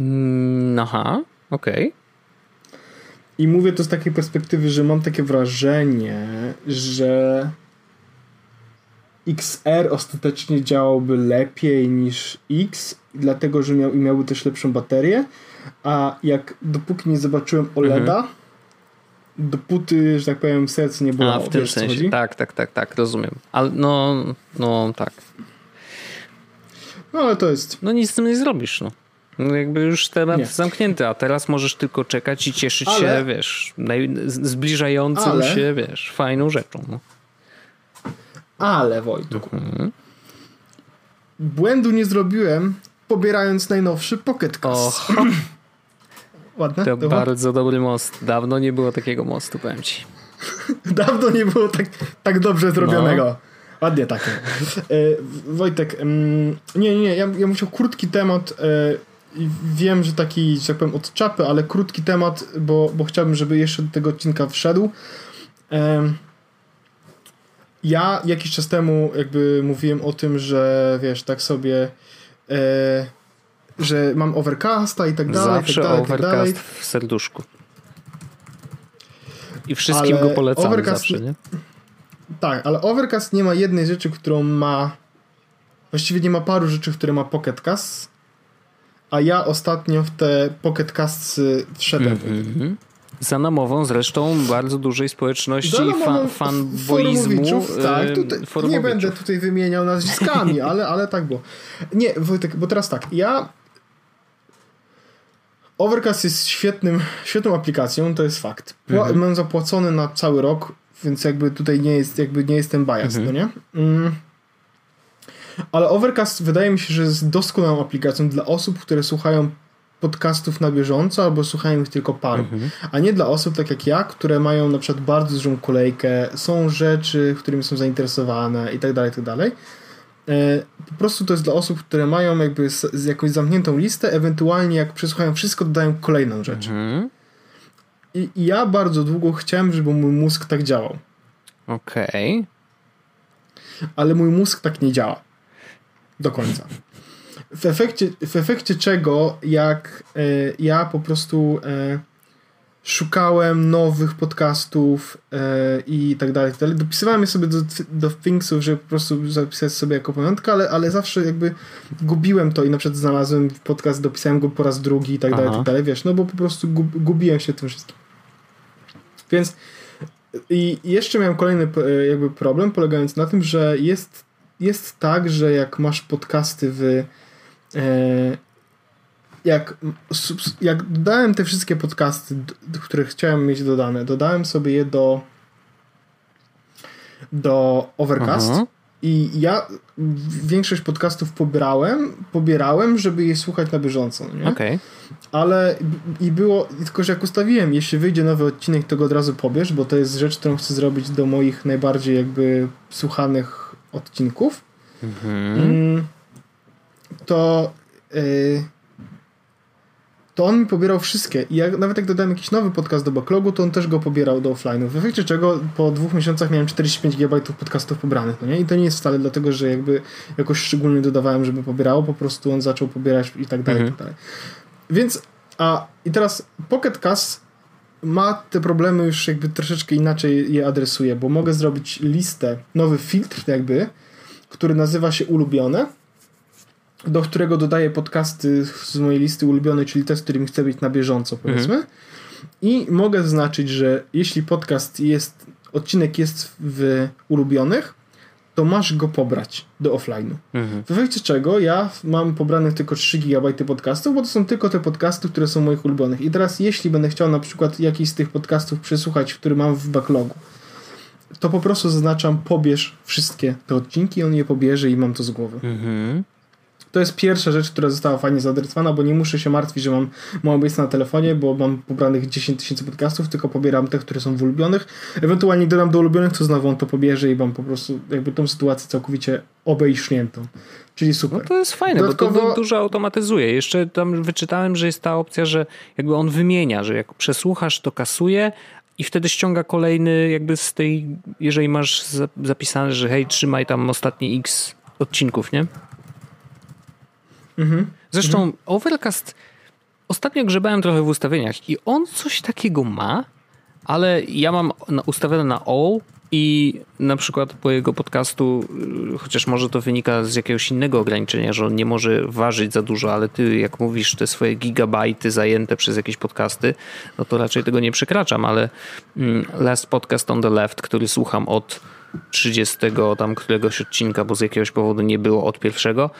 Mm, aha, okej. Okay. I mówię to z takiej perspektywy, że mam takie wrażenie, że XR ostatecznie działałby lepiej niż X, dlatego że miał, i miałby też lepszą baterię, a jak dopóki nie zobaczyłem OLEDa, mhm. Dopóty, że tak powiem, serce nie było. A, w tym wiesz, sensie. Tak, tak, tak, tak, rozumiem. Ale no, no tak. No ale to jest. No nic z tym nie zrobisz, no. No jakby już temat nie. zamknięty, a teraz możesz tylko czekać i cieszyć ale... się, wiesz, zbliżającą ale... się, wiesz, fajną rzeczą. No. Ale Wojtku, mhm. błędu nie zrobiłem, pobierając najnowszy Pocket Cast. Ładne? To Dobra? bardzo dobry most. Dawno nie było takiego mostu, powiem ci. Dawno nie było tak, tak dobrze zrobionego. No. Ładnie takie. E, Wojtek, nie, nie, ja, ja musiał krótki temat. E, wiem, że taki, że tak powiem, od czapy, ale krótki temat, bo, bo chciałbym, żeby jeszcze do tego odcinka wszedł. E, ja jakiś czas temu jakby mówiłem o tym, że wiesz, tak sobie że mam overcasta i tak dalej. Zawsze tak dalej, overcast tak dalej. w serduszku. I wszystkim ale go polecamy overcast, zawsze, nie? Tak, ale Overcast nie ma jednej rzeczy, którą ma. Właściwie nie ma paru rzeczy, które ma Pocket Cast. A ja ostatnio w te Pocket Casts wszedłem. Mm -hmm. Za namową zresztą bardzo dużej społeczności fan, fanboizmu. Tak, tutaj, nie będę tutaj wymieniał nazwiskami, ale, ale tak było. Nie, Wojtek, bo teraz tak, ja Overcast jest świetnym, świetną aplikacją, to jest fakt. Mhm. Mam zapłacony na cały rok więc jakby tutaj nie jest, jakby nie jestem biased, mhm. no nie? Mm. Ale Overcast wydaje mi się, że jest doskonałą aplikacją dla osób, które słuchają podcastów na bieżąco albo słuchają ich tylko paru, mhm. a nie dla osób tak jak ja, które mają na przykład bardzo dużą kolejkę, są rzeczy, którymi są zainteresowane i tak dalej, i tak dalej. E, po prostu to jest dla osób, które mają jakby jakąś zamkniętą listę, ewentualnie jak przesłuchają wszystko, dodają kolejną rzecz. Mhm. I, I, ja bardzo długo chciałem, żeby mój mózg tak działał. Okej. Okay. Ale mój mózg tak nie działa. Do końca. W efekcie, w efekcie czego, jak e, ja po prostu e, szukałem nowych podcastów e, i tak dalej, tak dalej, dopisywałem je sobie do, do Thingsów, żeby po prostu zapisać sobie jako pamiątkę, ale, ale zawsze jakby gubiłem to i na przykład znalazłem podcast, dopisałem go po raz drugi i tak dalej, tak dalej, wiesz, no bo po prostu gubiłem się tym wszystkim. Więc i jeszcze miałem kolejny e, jakby problem polegający na tym, że jest, jest tak, że jak masz podcasty w e, jak, jak dodałem te wszystkie podcasty, które chciałem mieć dodane, dodałem sobie je do do Overcast Aha. i ja większość podcastów pobierałem, pobierałem, żeby je słuchać na bieżąco. Nie? Okay. Ale i było, tylko że jak ustawiłem, jeśli wyjdzie nowy odcinek, to go od razu pobierz, bo to jest rzecz, którą chcę zrobić do moich najbardziej jakby słuchanych odcinków. Mhm. Mm, to yy, to on mi pobierał wszystkie. I jak, nawet jak dodałem jakiś nowy podcast do backlogu, to on też go pobierał do offline'u. W efekcie czego po dwóch miesiącach miałem 45 GB podcastów pobranych, no nie? I to nie jest wcale dlatego, że jakby jakoś szczególnie dodawałem, żeby pobierało, po prostu on zaczął pobierać i tak dalej, mhm. i tak dalej. Więc, a i teraz Pocket Cast ma te problemy już jakby troszeczkę inaczej je adresuje, bo mogę zrobić listę, nowy filtr jakby, który nazywa się ulubione do którego dodaję podcasty z mojej listy ulubionej, czyli te, z którymi chcę być na bieżąco, powiedzmy. Mhm. i mogę zaznaczyć, że jeśli podcast jest, odcinek jest w ulubionych, to masz go pobrać do offline'u. Mhm. W efekcie czego ja mam pobranych tylko 3 GB podcastów, bo to są tylko te podcasty, które są moich ulubionych. I teraz jeśli będę chciał na przykład jakiś z tych podcastów przesłuchać, który mam w backlogu, to po prostu zaznaczam pobierz wszystkie te odcinki, on je pobierze i mam to z głowy. Mhm. To jest pierwsza rzecz, która została fajnie zaadresowana, bo nie muszę się martwić, że mam mało miejsca na telefonie, bo mam pobranych 10 tysięcy podcastów, tylko pobieram te, które są w ulubionych. Ewentualnie dodam do ulubionych, to znowu on to pobierze i mam po prostu jakby tą sytuację całkowicie obejśniętą. Czyli super. No to jest fajne, Dodatkowo... bo to dużo automatyzuje. Jeszcze tam wyczytałem, że jest ta opcja, że jakby on wymienia, że jak przesłuchasz, to kasuje, i wtedy ściąga kolejny jakby z tej, jeżeli masz zapisane, że hej, trzymaj tam ostatnie x odcinków, nie? Mhm. Zresztą mhm. Overcast ostatnio grzebałem trochę w ustawieniach i on coś takiego ma, ale ja mam ustawione na all i na przykład po jego podcastu, y, chociaż może to wynika z jakiegoś innego ograniczenia, że on nie może ważyć za dużo, ale ty, jak mówisz, te swoje gigabajty zajęte przez jakieś podcasty, no to raczej tego nie przekraczam, ale mm, Last Podcast on the Left, który słucham od 30 tam któregoś odcinka, bo z jakiegoś powodu nie było od pierwszego.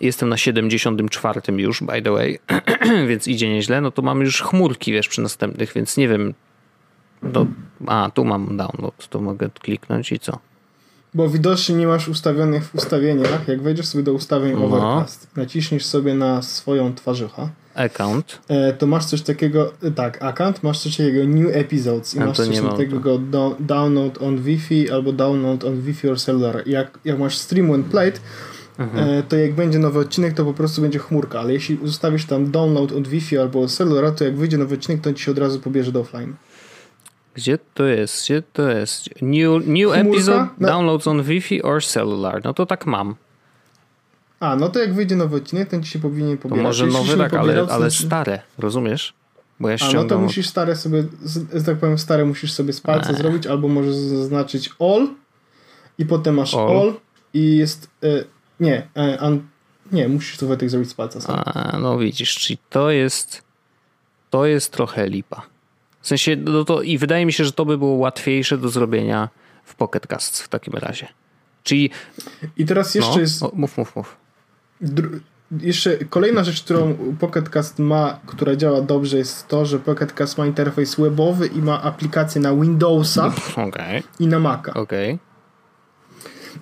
Jestem na 74 już, by the way, więc idzie nieźle. No to mam już chmurki, wiesz, przy następnych, więc nie wiem. No, a, tu mam download, to mogę kliknąć i co? Bo widocznie nie masz ustawionych w ustawieniach. Jak wejdziesz sobie do ustawień no. Overcast, naciśniesz sobie na swoją twarzycha Account. E, to masz coś takiego, e, tak, account, masz coś takiego new episodes i A masz coś takiego do, download on Wi-Fi albo download on Wi-Fi or cellular. Jak, jak masz stream when played, mhm. e, to jak będzie nowy odcinek, to po prostu będzie chmurka, ale jeśli zostawisz tam download od Wi-Fi albo cellular, to jak wyjdzie nowy odcinek, to ci się od razu pobierze do offline. Gdzie to jest? Gdzie to jest? New, new episode, downloads on Wi-Fi or cellular. No to tak mam. A, no to jak wyjdzie nowy odcinek, ten ci się powinien pobierać. To może nowy, tak, ale, ale stare, rozumiesz? Bo ja ściągam... A, no to musisz stare sobie, że tak powiem, stare musisz sobie z palca eee. zrobić, albo możesz zaznaczyć all i potem masz all, all i jest, e, nie, e, nie, musisz to Wojtek zrobić z palca sam. A, no widzisz, czyli to jest, to jest trochę lipa. W sensie, no to i wydaje mi się, że to by było łatwiejsze do zrobienia w Pocket Casts w takim razie. Czyli... I teraz jeszcze no, jest... Mów, mów, mów jeszcze kolejna rzecz, którą Pocketcast ma, która działa dobrze, jest to, że Pocketcast ma interfejs webowy i ma aplikację na Windowsa okay. i na Maca. Okay.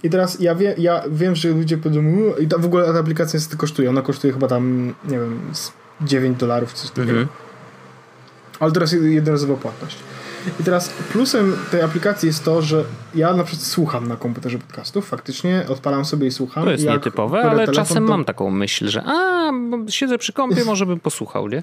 I teraz ja, wie, ja wiem, że ludzie powiedzą, i ta, w ogóle ta aplikacja niestety kosztuje. Ona kosztuje chyba tam, nie wiem, 9 dolarów, coś takiego. -hmm. Ale teraz jednorazowa płatność. I teraz plusem tej aplikacji jest to, że ja na przykład słucham na komputerze podcastów, faktycznie odpalam sobie i słucham. To jest nietypowe, ale czasem to... mam taką myśl, że a, siedzę przy kompie, może bym posłuchał, nie?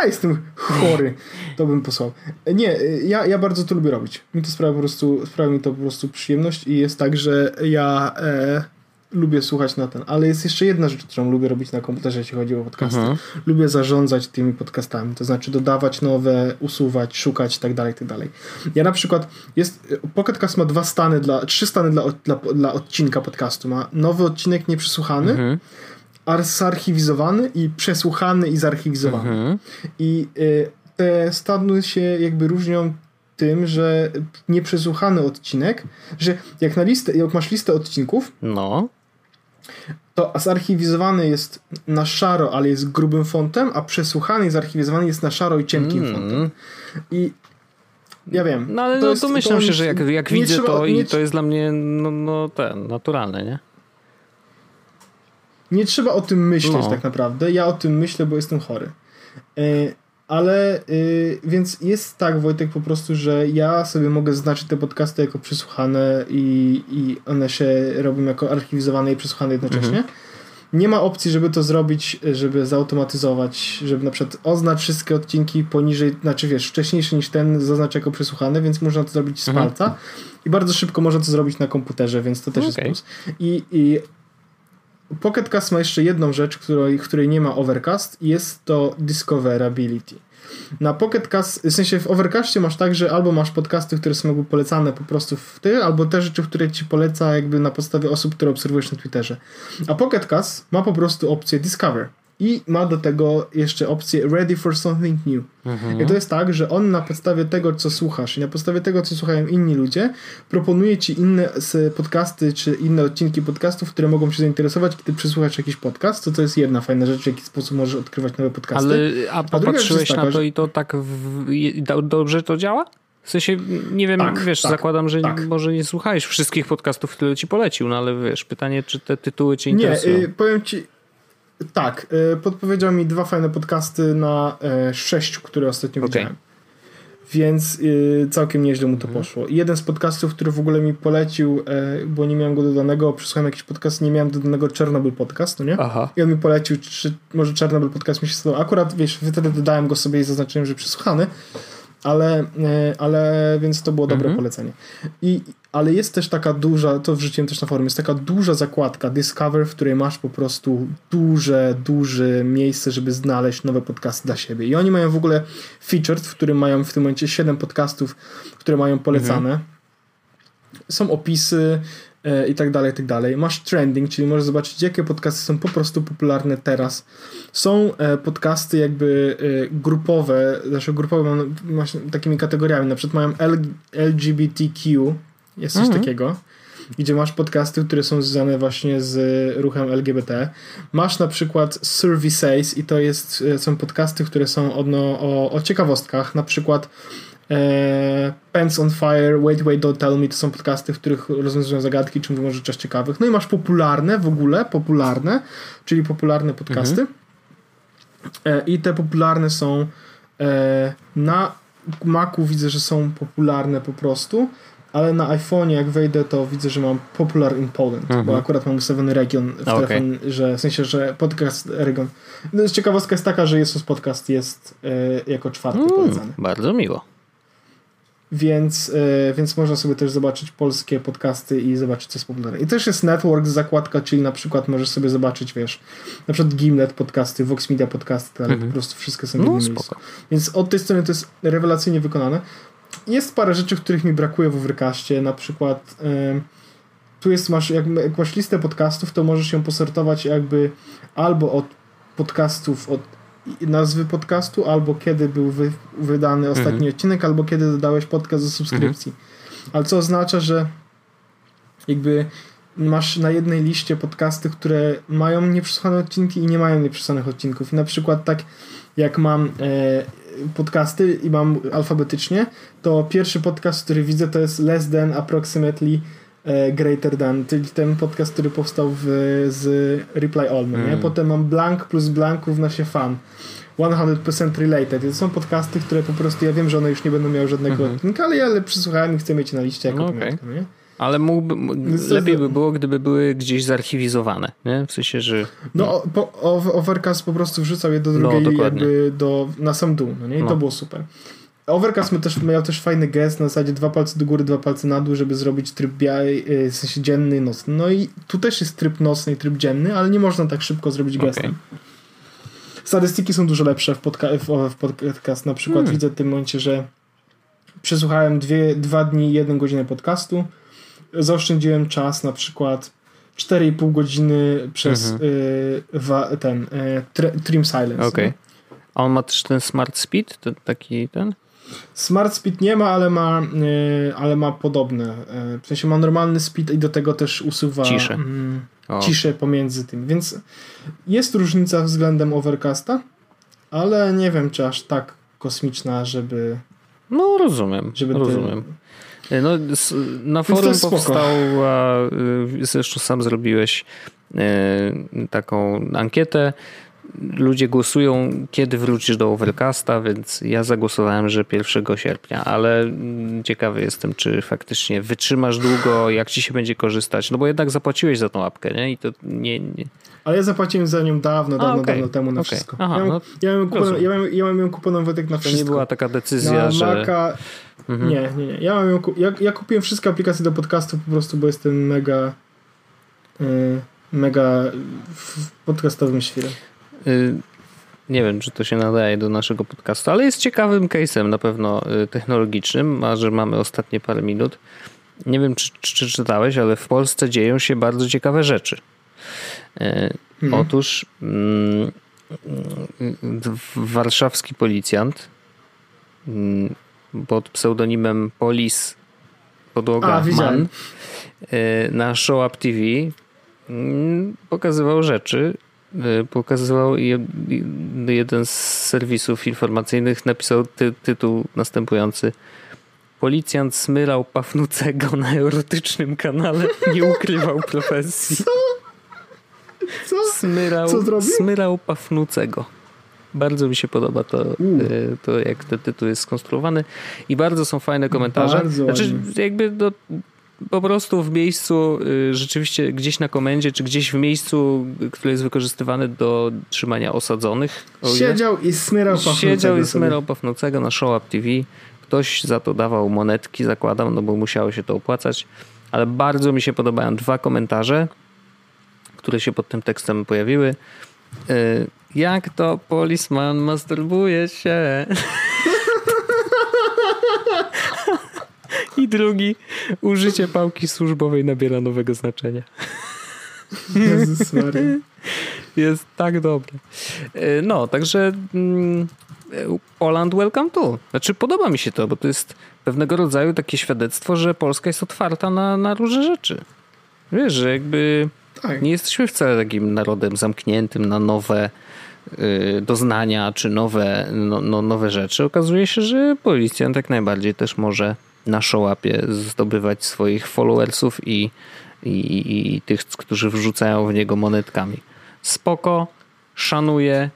A, jestem chory, to bym posłał. Nie, ja, ja bardzo to lubię robić. Mi to sprawia po prostu, sprawia mi to po prostu przyjemność i jest tak, że ja e, lubię słuchać na ten, ale jest jeszcze jedna rzecz, którą lubię robić na komputerze, jeśli chodzi o podcasty. Mhm. Lubię zarządzać tymi podcastami, to znaczy dodawać nowe, usuwać, szukać itd., tak itd. Tak ja na przykład, jest, Pocketcast ma dwa stany, dla, trzy stany dla, dla, dla odcinka podcastu. Ma nowy odcinek nieprzesłuchany, mhm. zarchiwizowany i przesłuchany i zarchiwizowany. Mhm. I y, te stany się jakby różnią tym, że nieprzesłuchany odcinek, że jak na listę, jak masz listę odcinków, no to zarchiwizowany jest na szaro, ale jest grubym fontem, a przesłuchany i zarchiwizowany jest na szaro i cienkim mm. fontem. I ja wiem. No ale to, no, to myślę to, się, że jak, jak widzę trzeba, to i to jest dla mnie no, no ten, naturalne, nie? Nie trzeba o tym myśleć no. tak naprawdę. Ja o tym myślę, bo jestem chory. E, ale yy, więc jest tak, Wojtek, po prostu, że ja sobie mogę zaznaczyć te podcasty jako przesłuchane i, i one się robią jako archiwizowane i przesłuchane jednocześnie. Mhm. Nie ma opcji, żeby to zrobić, żeby zautomatyzować, żeby na przykład oznacz wszystkie odcinki poniżej, znaczy wiesz, wcześniejszy niż ten zaznacz jako przesłuchany, więc można to zrobić z mhm. palca i bardzo szybko można to zrobić na komputerze, więc to też okay. jest plus. I, i Pocket Cast ma jeszcze jedną rzecz, której, której nie ma Overcast i jest to discoverability. Na Pocket Cast, w sensie w Overcastie masz tak, że albo masz podcasty, które są polecane po prostu w ty, albo te rzeczy, które ci poleca jakby na podstawie osób, które obserwujesz na Twitterze. A Pocket Cast ma po prostu opcję Discover. I ma do tego jeszcze opcję Ready for Something New. Mhm. I to jest tak, że on na podstawie tego, co słuchasz i na podstawie tego, co słuchają inni ludzie, proponuje ci inne podcasty czy inne odcinki podcastów, które mogą się zainteresować, kiedy przysłuchasz jakiś podcast. To to jest jedna fajna rzecz, w jaki sposób możesz odkrywać nowe podcasty. Ale a popatrzyłeś na to i to tak w, dobrze to działa? W sensie, nie wiem, tak, wiesz, tak, zakładam, że tak. może nie słuchałeś wszystkich podcastów, które ci polecił, no ale wiesz, pytanie, czy te tytuły cię interesują? Nie, y, powiem ci, tak, y, podpowiedział mi dwa fajne podcasty na y, sześciu, które ostatnio okay. widziałem. Więc y, całkiem nieźle mu to mhm. poszło. I jeden z podcastów, który w ogóle mi polecił, bo nie miałem go dodanego, przesłuchałem jakiś podcast, nie miałem dodanego Chernobyl podcast, no nie? Aha. I on mi polecił, czy może Chernobyl podcast mi się spodobał. Akurat, wiesz, wtedy dodałem go sobie i zaznaczyłem, że przesłuchany ale, e, ale więc to było dobre mhm. polecenie. I, ale jest też taka duża, to wrzuciłem też na forum, jest taka duża zakładka Discover, w której masz po prostu duże, duże miejsce, żeby znaleźć nowe podcasty dla siebie. I oni mają w ogóle featured, w którym mają w tym momencie 7 podcastów, które mają polecane. Mhm. Są opisy, E, i tak dalej, i tak dalej. Masz trending, czyli możesz zobaczyć, jakie podcasty są po prostu popularne teraz. Są e, podcasty jakby e, grupowe, znaczy grupowe mam, masz takimi kategoriami, na przykład mają L, LGBTQ, jest coś mhm. takiego, gdzie masz podcasty, które są związane właśnie z ruchem LGBT. Masz na przykład Services i to jest, są podcasty, które są odno, o, o ciekawostkach, na przykład E, Pants on Fire, Wait, Wait, Don't Tell Me to są podcasty, w których rozwiązują zagadki, czy mówią o rzeczach ciekawych. No i masz popularne w ogóle, popularne, czyli popularne podcasty. Mhm. E, I te popularne są e, na Macu widzę, że są popularne po prostu, ale na iPhone jak wejdę, to widzę, że mam Popular in Poland, mhm. bo akurat mam ustawiony region w okay. telefon, że w sensie, że podcast region. No, ciekawostka jest taka, że Jesus Podcast jest jako czwarty mm, polecany. Bardzo miło. Więc, yy, więc można sobie też zobaczyć polskie podcasty i zobaczyć, co jest popularne. I też jest Network zakładka, czyli na przykład możesz sobie zobaczyć, wiesz, na przykład Gimlet podcasty, Vox Media podcasty, ale mhm. po prostu wszystkie są w no, jednym miejscu. Więc od tej strony to jest rewelacyjnie wykonane. Jest parę rzeczy, których mi brakuje w Overcastie, na przykład tu jest, masz, jak, jak masz listę podcastów, to możesz ją posortować jakby albo od podcastów od nazwy podcastu, albo kiedy był wy, wydany ostatni mhm. odcinek, albo kiedy dodałeś podcast do subskrypcji. Mhm. Ale co oznacza, że jakby masz na jednej liście podcasty, które mają nieprzesłane odcinki i nie mają nieprzesłanych odcinków. I na przykład tak jak mam e, podcasty i mam alfabetycznie, to pierwszy podcast, który widzę to jest Less Than Approximately E, Greater Than, czyli ten podcast, który powstał w, z Reply All, mm. nie? Potem mam Blank plus Blank równa się fan. 100% related. To są podcasty, które po prostu, ja wiem, że one już nie będą miały żadnego mm -hmm. odcinka, ale ja ale przysłuchałem i chcę mieć na liście jako no, okay. nie? Ale mógłby, lepiej by było, gdyby były gdzieś zarchiwizowane, nie? W sensie, że... No, no Overcast po prostu wrzucał je do no, drugiej no, jakby do, na sam dół, no nie? I no. to było super. Overcast też, miał też fajny gest na zasadzie dwa palce do góry, dwa palce na dół, żeby zrobić tryb biały, w sensie dzienny, nocny. No i tu też jest tryb nocny i tryb dzienny, ale nie można tak szybko zrobić okay. gestem. Statystyki są dużo lepsze w, podca- w, w podcast. Na przykład hmm. widzę w tym momencie, że przesłuchałem dwie, dwa dni, jedną godzinę podcastu. Zaoszczędziłem czas na przykład 4,5 godziny przez mhm. y, wa, ten y, Trim Silence. Okay. A on ma też ten Smart Speed? Ten, taki ten? Smart Speed nie ma, ale ma, yy, ale ma podobne. Yy, w sensie ma normalny speed i do tego też usuwa ciszę, yy, ciszę pomiędzy tym. Więc jest różnica względem Overcasta, ale nie wiem, czy aż tak kosmiczna, żeby. No, rozumiem. Żeby rozumiem. Ty... No, na forum powstała, y, zresztą sam zrobiłeś y, taką ankietę ludzie głosują, kiedy wrócisz do Overcasta, więc ja zagłosowałem, że 1 sierpnia, ale ciekawy jestem, czy faktycznie wytrzymasz długo, jak ci się będzie korzystać, no bo jednak zapłaciłeś za tą apkę, nie? I to nie... nie... Ale ja zapłaciłem za nią dawno, dawno, A, okay. dawno temu na okay. wszystko. Aha, ja, mam, no, ja, kupon, ja, mam, ja ją kuponą Wojtek na wszystko. To nie była taka decyzja, na że... Maca... Mhm. Nie, nie, nie. Ja, mam ją, ja, ja kupiłem wszystkie aplikacje do podcastu po prostu, bo jestem mega... Yy, mega w podcastowym świrem. Y, nie wiem, czy to się nadaje do naszego podcastu, ale jest ciekawym case'em na pewno y, technologicznym, a że mamy ostatnie parę minut. Nie wiem, czy, czy czytałeś, ale w Polsce dzieją się bardzo ciekawe rzeczy. Y, mhm. Otóż mm, warszawski policjant mm, pod pseudonimem Polis Podłoga A, Man e, na Show Up TV mm, pokazywał rzeczy. E, pokazywał jeden z serwisów informacyjnych napisał ty, tytuł następujący Policjant smyrał Pafnucego na erotycznym kanale, nie ukrywał profesji. Co? Co? Smyrał, Co smyrał Pafnucego. Bardzo mi się podoba to, e, to, jak ten tytuł jest skonstruowany i bardzo są fajne komentarze. Bardzo znaczy, jakby do, po prostu w miejscu, y, rzeczywiście gdzieś na komendzie, czy gdzieś w miejscu, które jest wykorzystywane do trzymania osadzonych. Siedział i smyrał Pafnucego. Siedział i smyrał Pafnucego na Show Up TV. Ktoś za to dawał monetki, zakładam, no bo musiało się to opłacać. Ale bardzo mi się podobają dwa komentarze, które się pod tym tekstem pojawiły. Jak to polisman masturbuje się? I drugi, użycie pałki służbowej nabiera nowego znaczenia. Jezus Maria. Jest tak dobre. Y, no, także mm, Poland welcome to. Znaczy podoba mi się to, bo to jest pewnego rodzaju takie świadectwo, że Polska jest otwarta na, na różne rzeczy. Wiesz, że jakby tak. nie jesteśmy wcale takim narodem zamkniętym na nowe doznania czy nowe, no, no, nowe rzeczy. Okazuje się, że policjant jak najbardziej też może na showupie zdobywać swoich followersów i, i, i tych, którzy wrzucają w niego monetkami. Spoko, szanuję.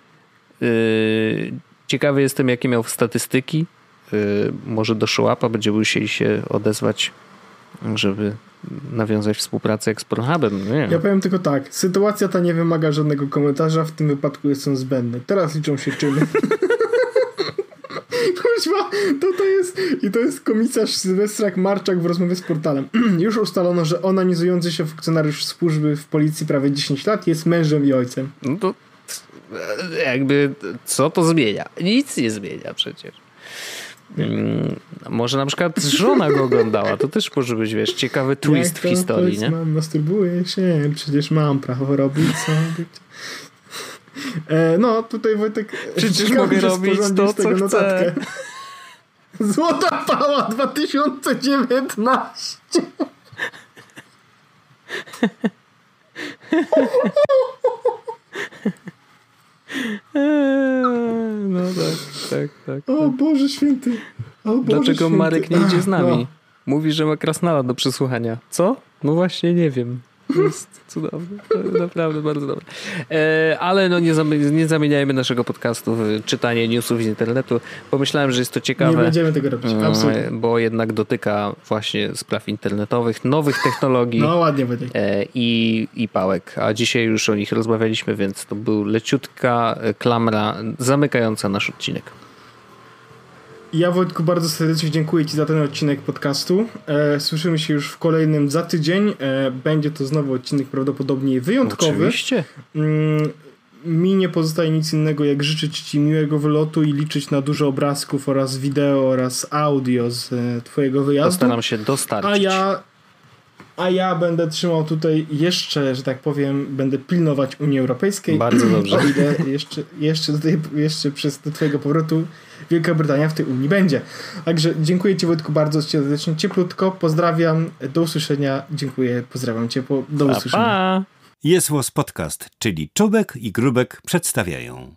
Yy, ciekawy jestem, jakie miał statystyki. Yy, może do showupa będziemy musieli się odezwać, żeby nawiązać współpracę jak z Pornhubem. Nie. Ja powiem tylko tak. Sytuacja ta nie wymaga żadnego komentarza, w tym wypadku jest on zbędny. Teraz liczą się czyny. Kuźwa, to to jest i to jest komisarz Sylwestrak Marczak w rozmowie z portalem. Już ustalono, że onanizujący się funkcjonariusz służby w policji prawie 10 lat jest mężem i ojcem. No to jakby co to zmienia? Nic nie zmienia przecież. Hmm, może na przykład żona go oglądała. To też może być, wiesz, ciekawy twist w historii, nie? Mam, masturbuję się, przecież mam prawo robić sobie. E, no, tutaj Wojtek... Przecież mogę robić to, co chcę. Złota Pała 2019. No tak, tak, tak. O tak. Boże święty. O Boże Dlaczego święty. Marek nie idzie z nami? No. Mówi, że ma krasnala do przesłuchania. Co? No właśnie nie wiem. Jest cudowne. Naprawdę bardzo dobre. E, ale no nie, nie zamieniajmy naszego podcastu w czytanie newsów z internetu. Pomyślałem, że jest to ciekawe. Nie będziemy tego robić. Mm, Absolutnie. Bo jednak dotyka właśnie spraw internetowych, nowych technologii. No ładnie będzie. E, I, I pałek. A dzisiaj już o nich rozmawialiśmy, więc to był leciutka klamra zamykająca nasz odcinek. Ja Wojtku bardzo serdecznie dziękuję Ci za ten odcinek podcastu. E, słyszymy się już w kolejnym za tydzień. E, będzie to znowu odcinek prawdopodobnie wyjątkowy. Oczywiście. Mm, mi nie pozostaje nic innego jak życzyć Ci miłego wylotu i liczyć na dużo obrazków oraz wideo oraz audio z e, Twojego wyjazdu. Postaram się dostarczyć. A ja a ja będę trzymał tutaj jeszcze, że tak powiem, będę pilnować Unii Europejskiej. Bardzo dobrze. O ile jeszcze, jeszcze, tutaj, jeszcze przez do Twojego powrotu Wielka Brytania w tej Unii będzie. Także dziękuję Ci Wojtku bardzo serdecznie, cieplutko, pozdrawiam, do usłyszenia, dziękuję, pozdrawiam Cię, do usłyszenia. Pa, pa. Jest Podcast, czyli Czubek i Grubek przedstawiają.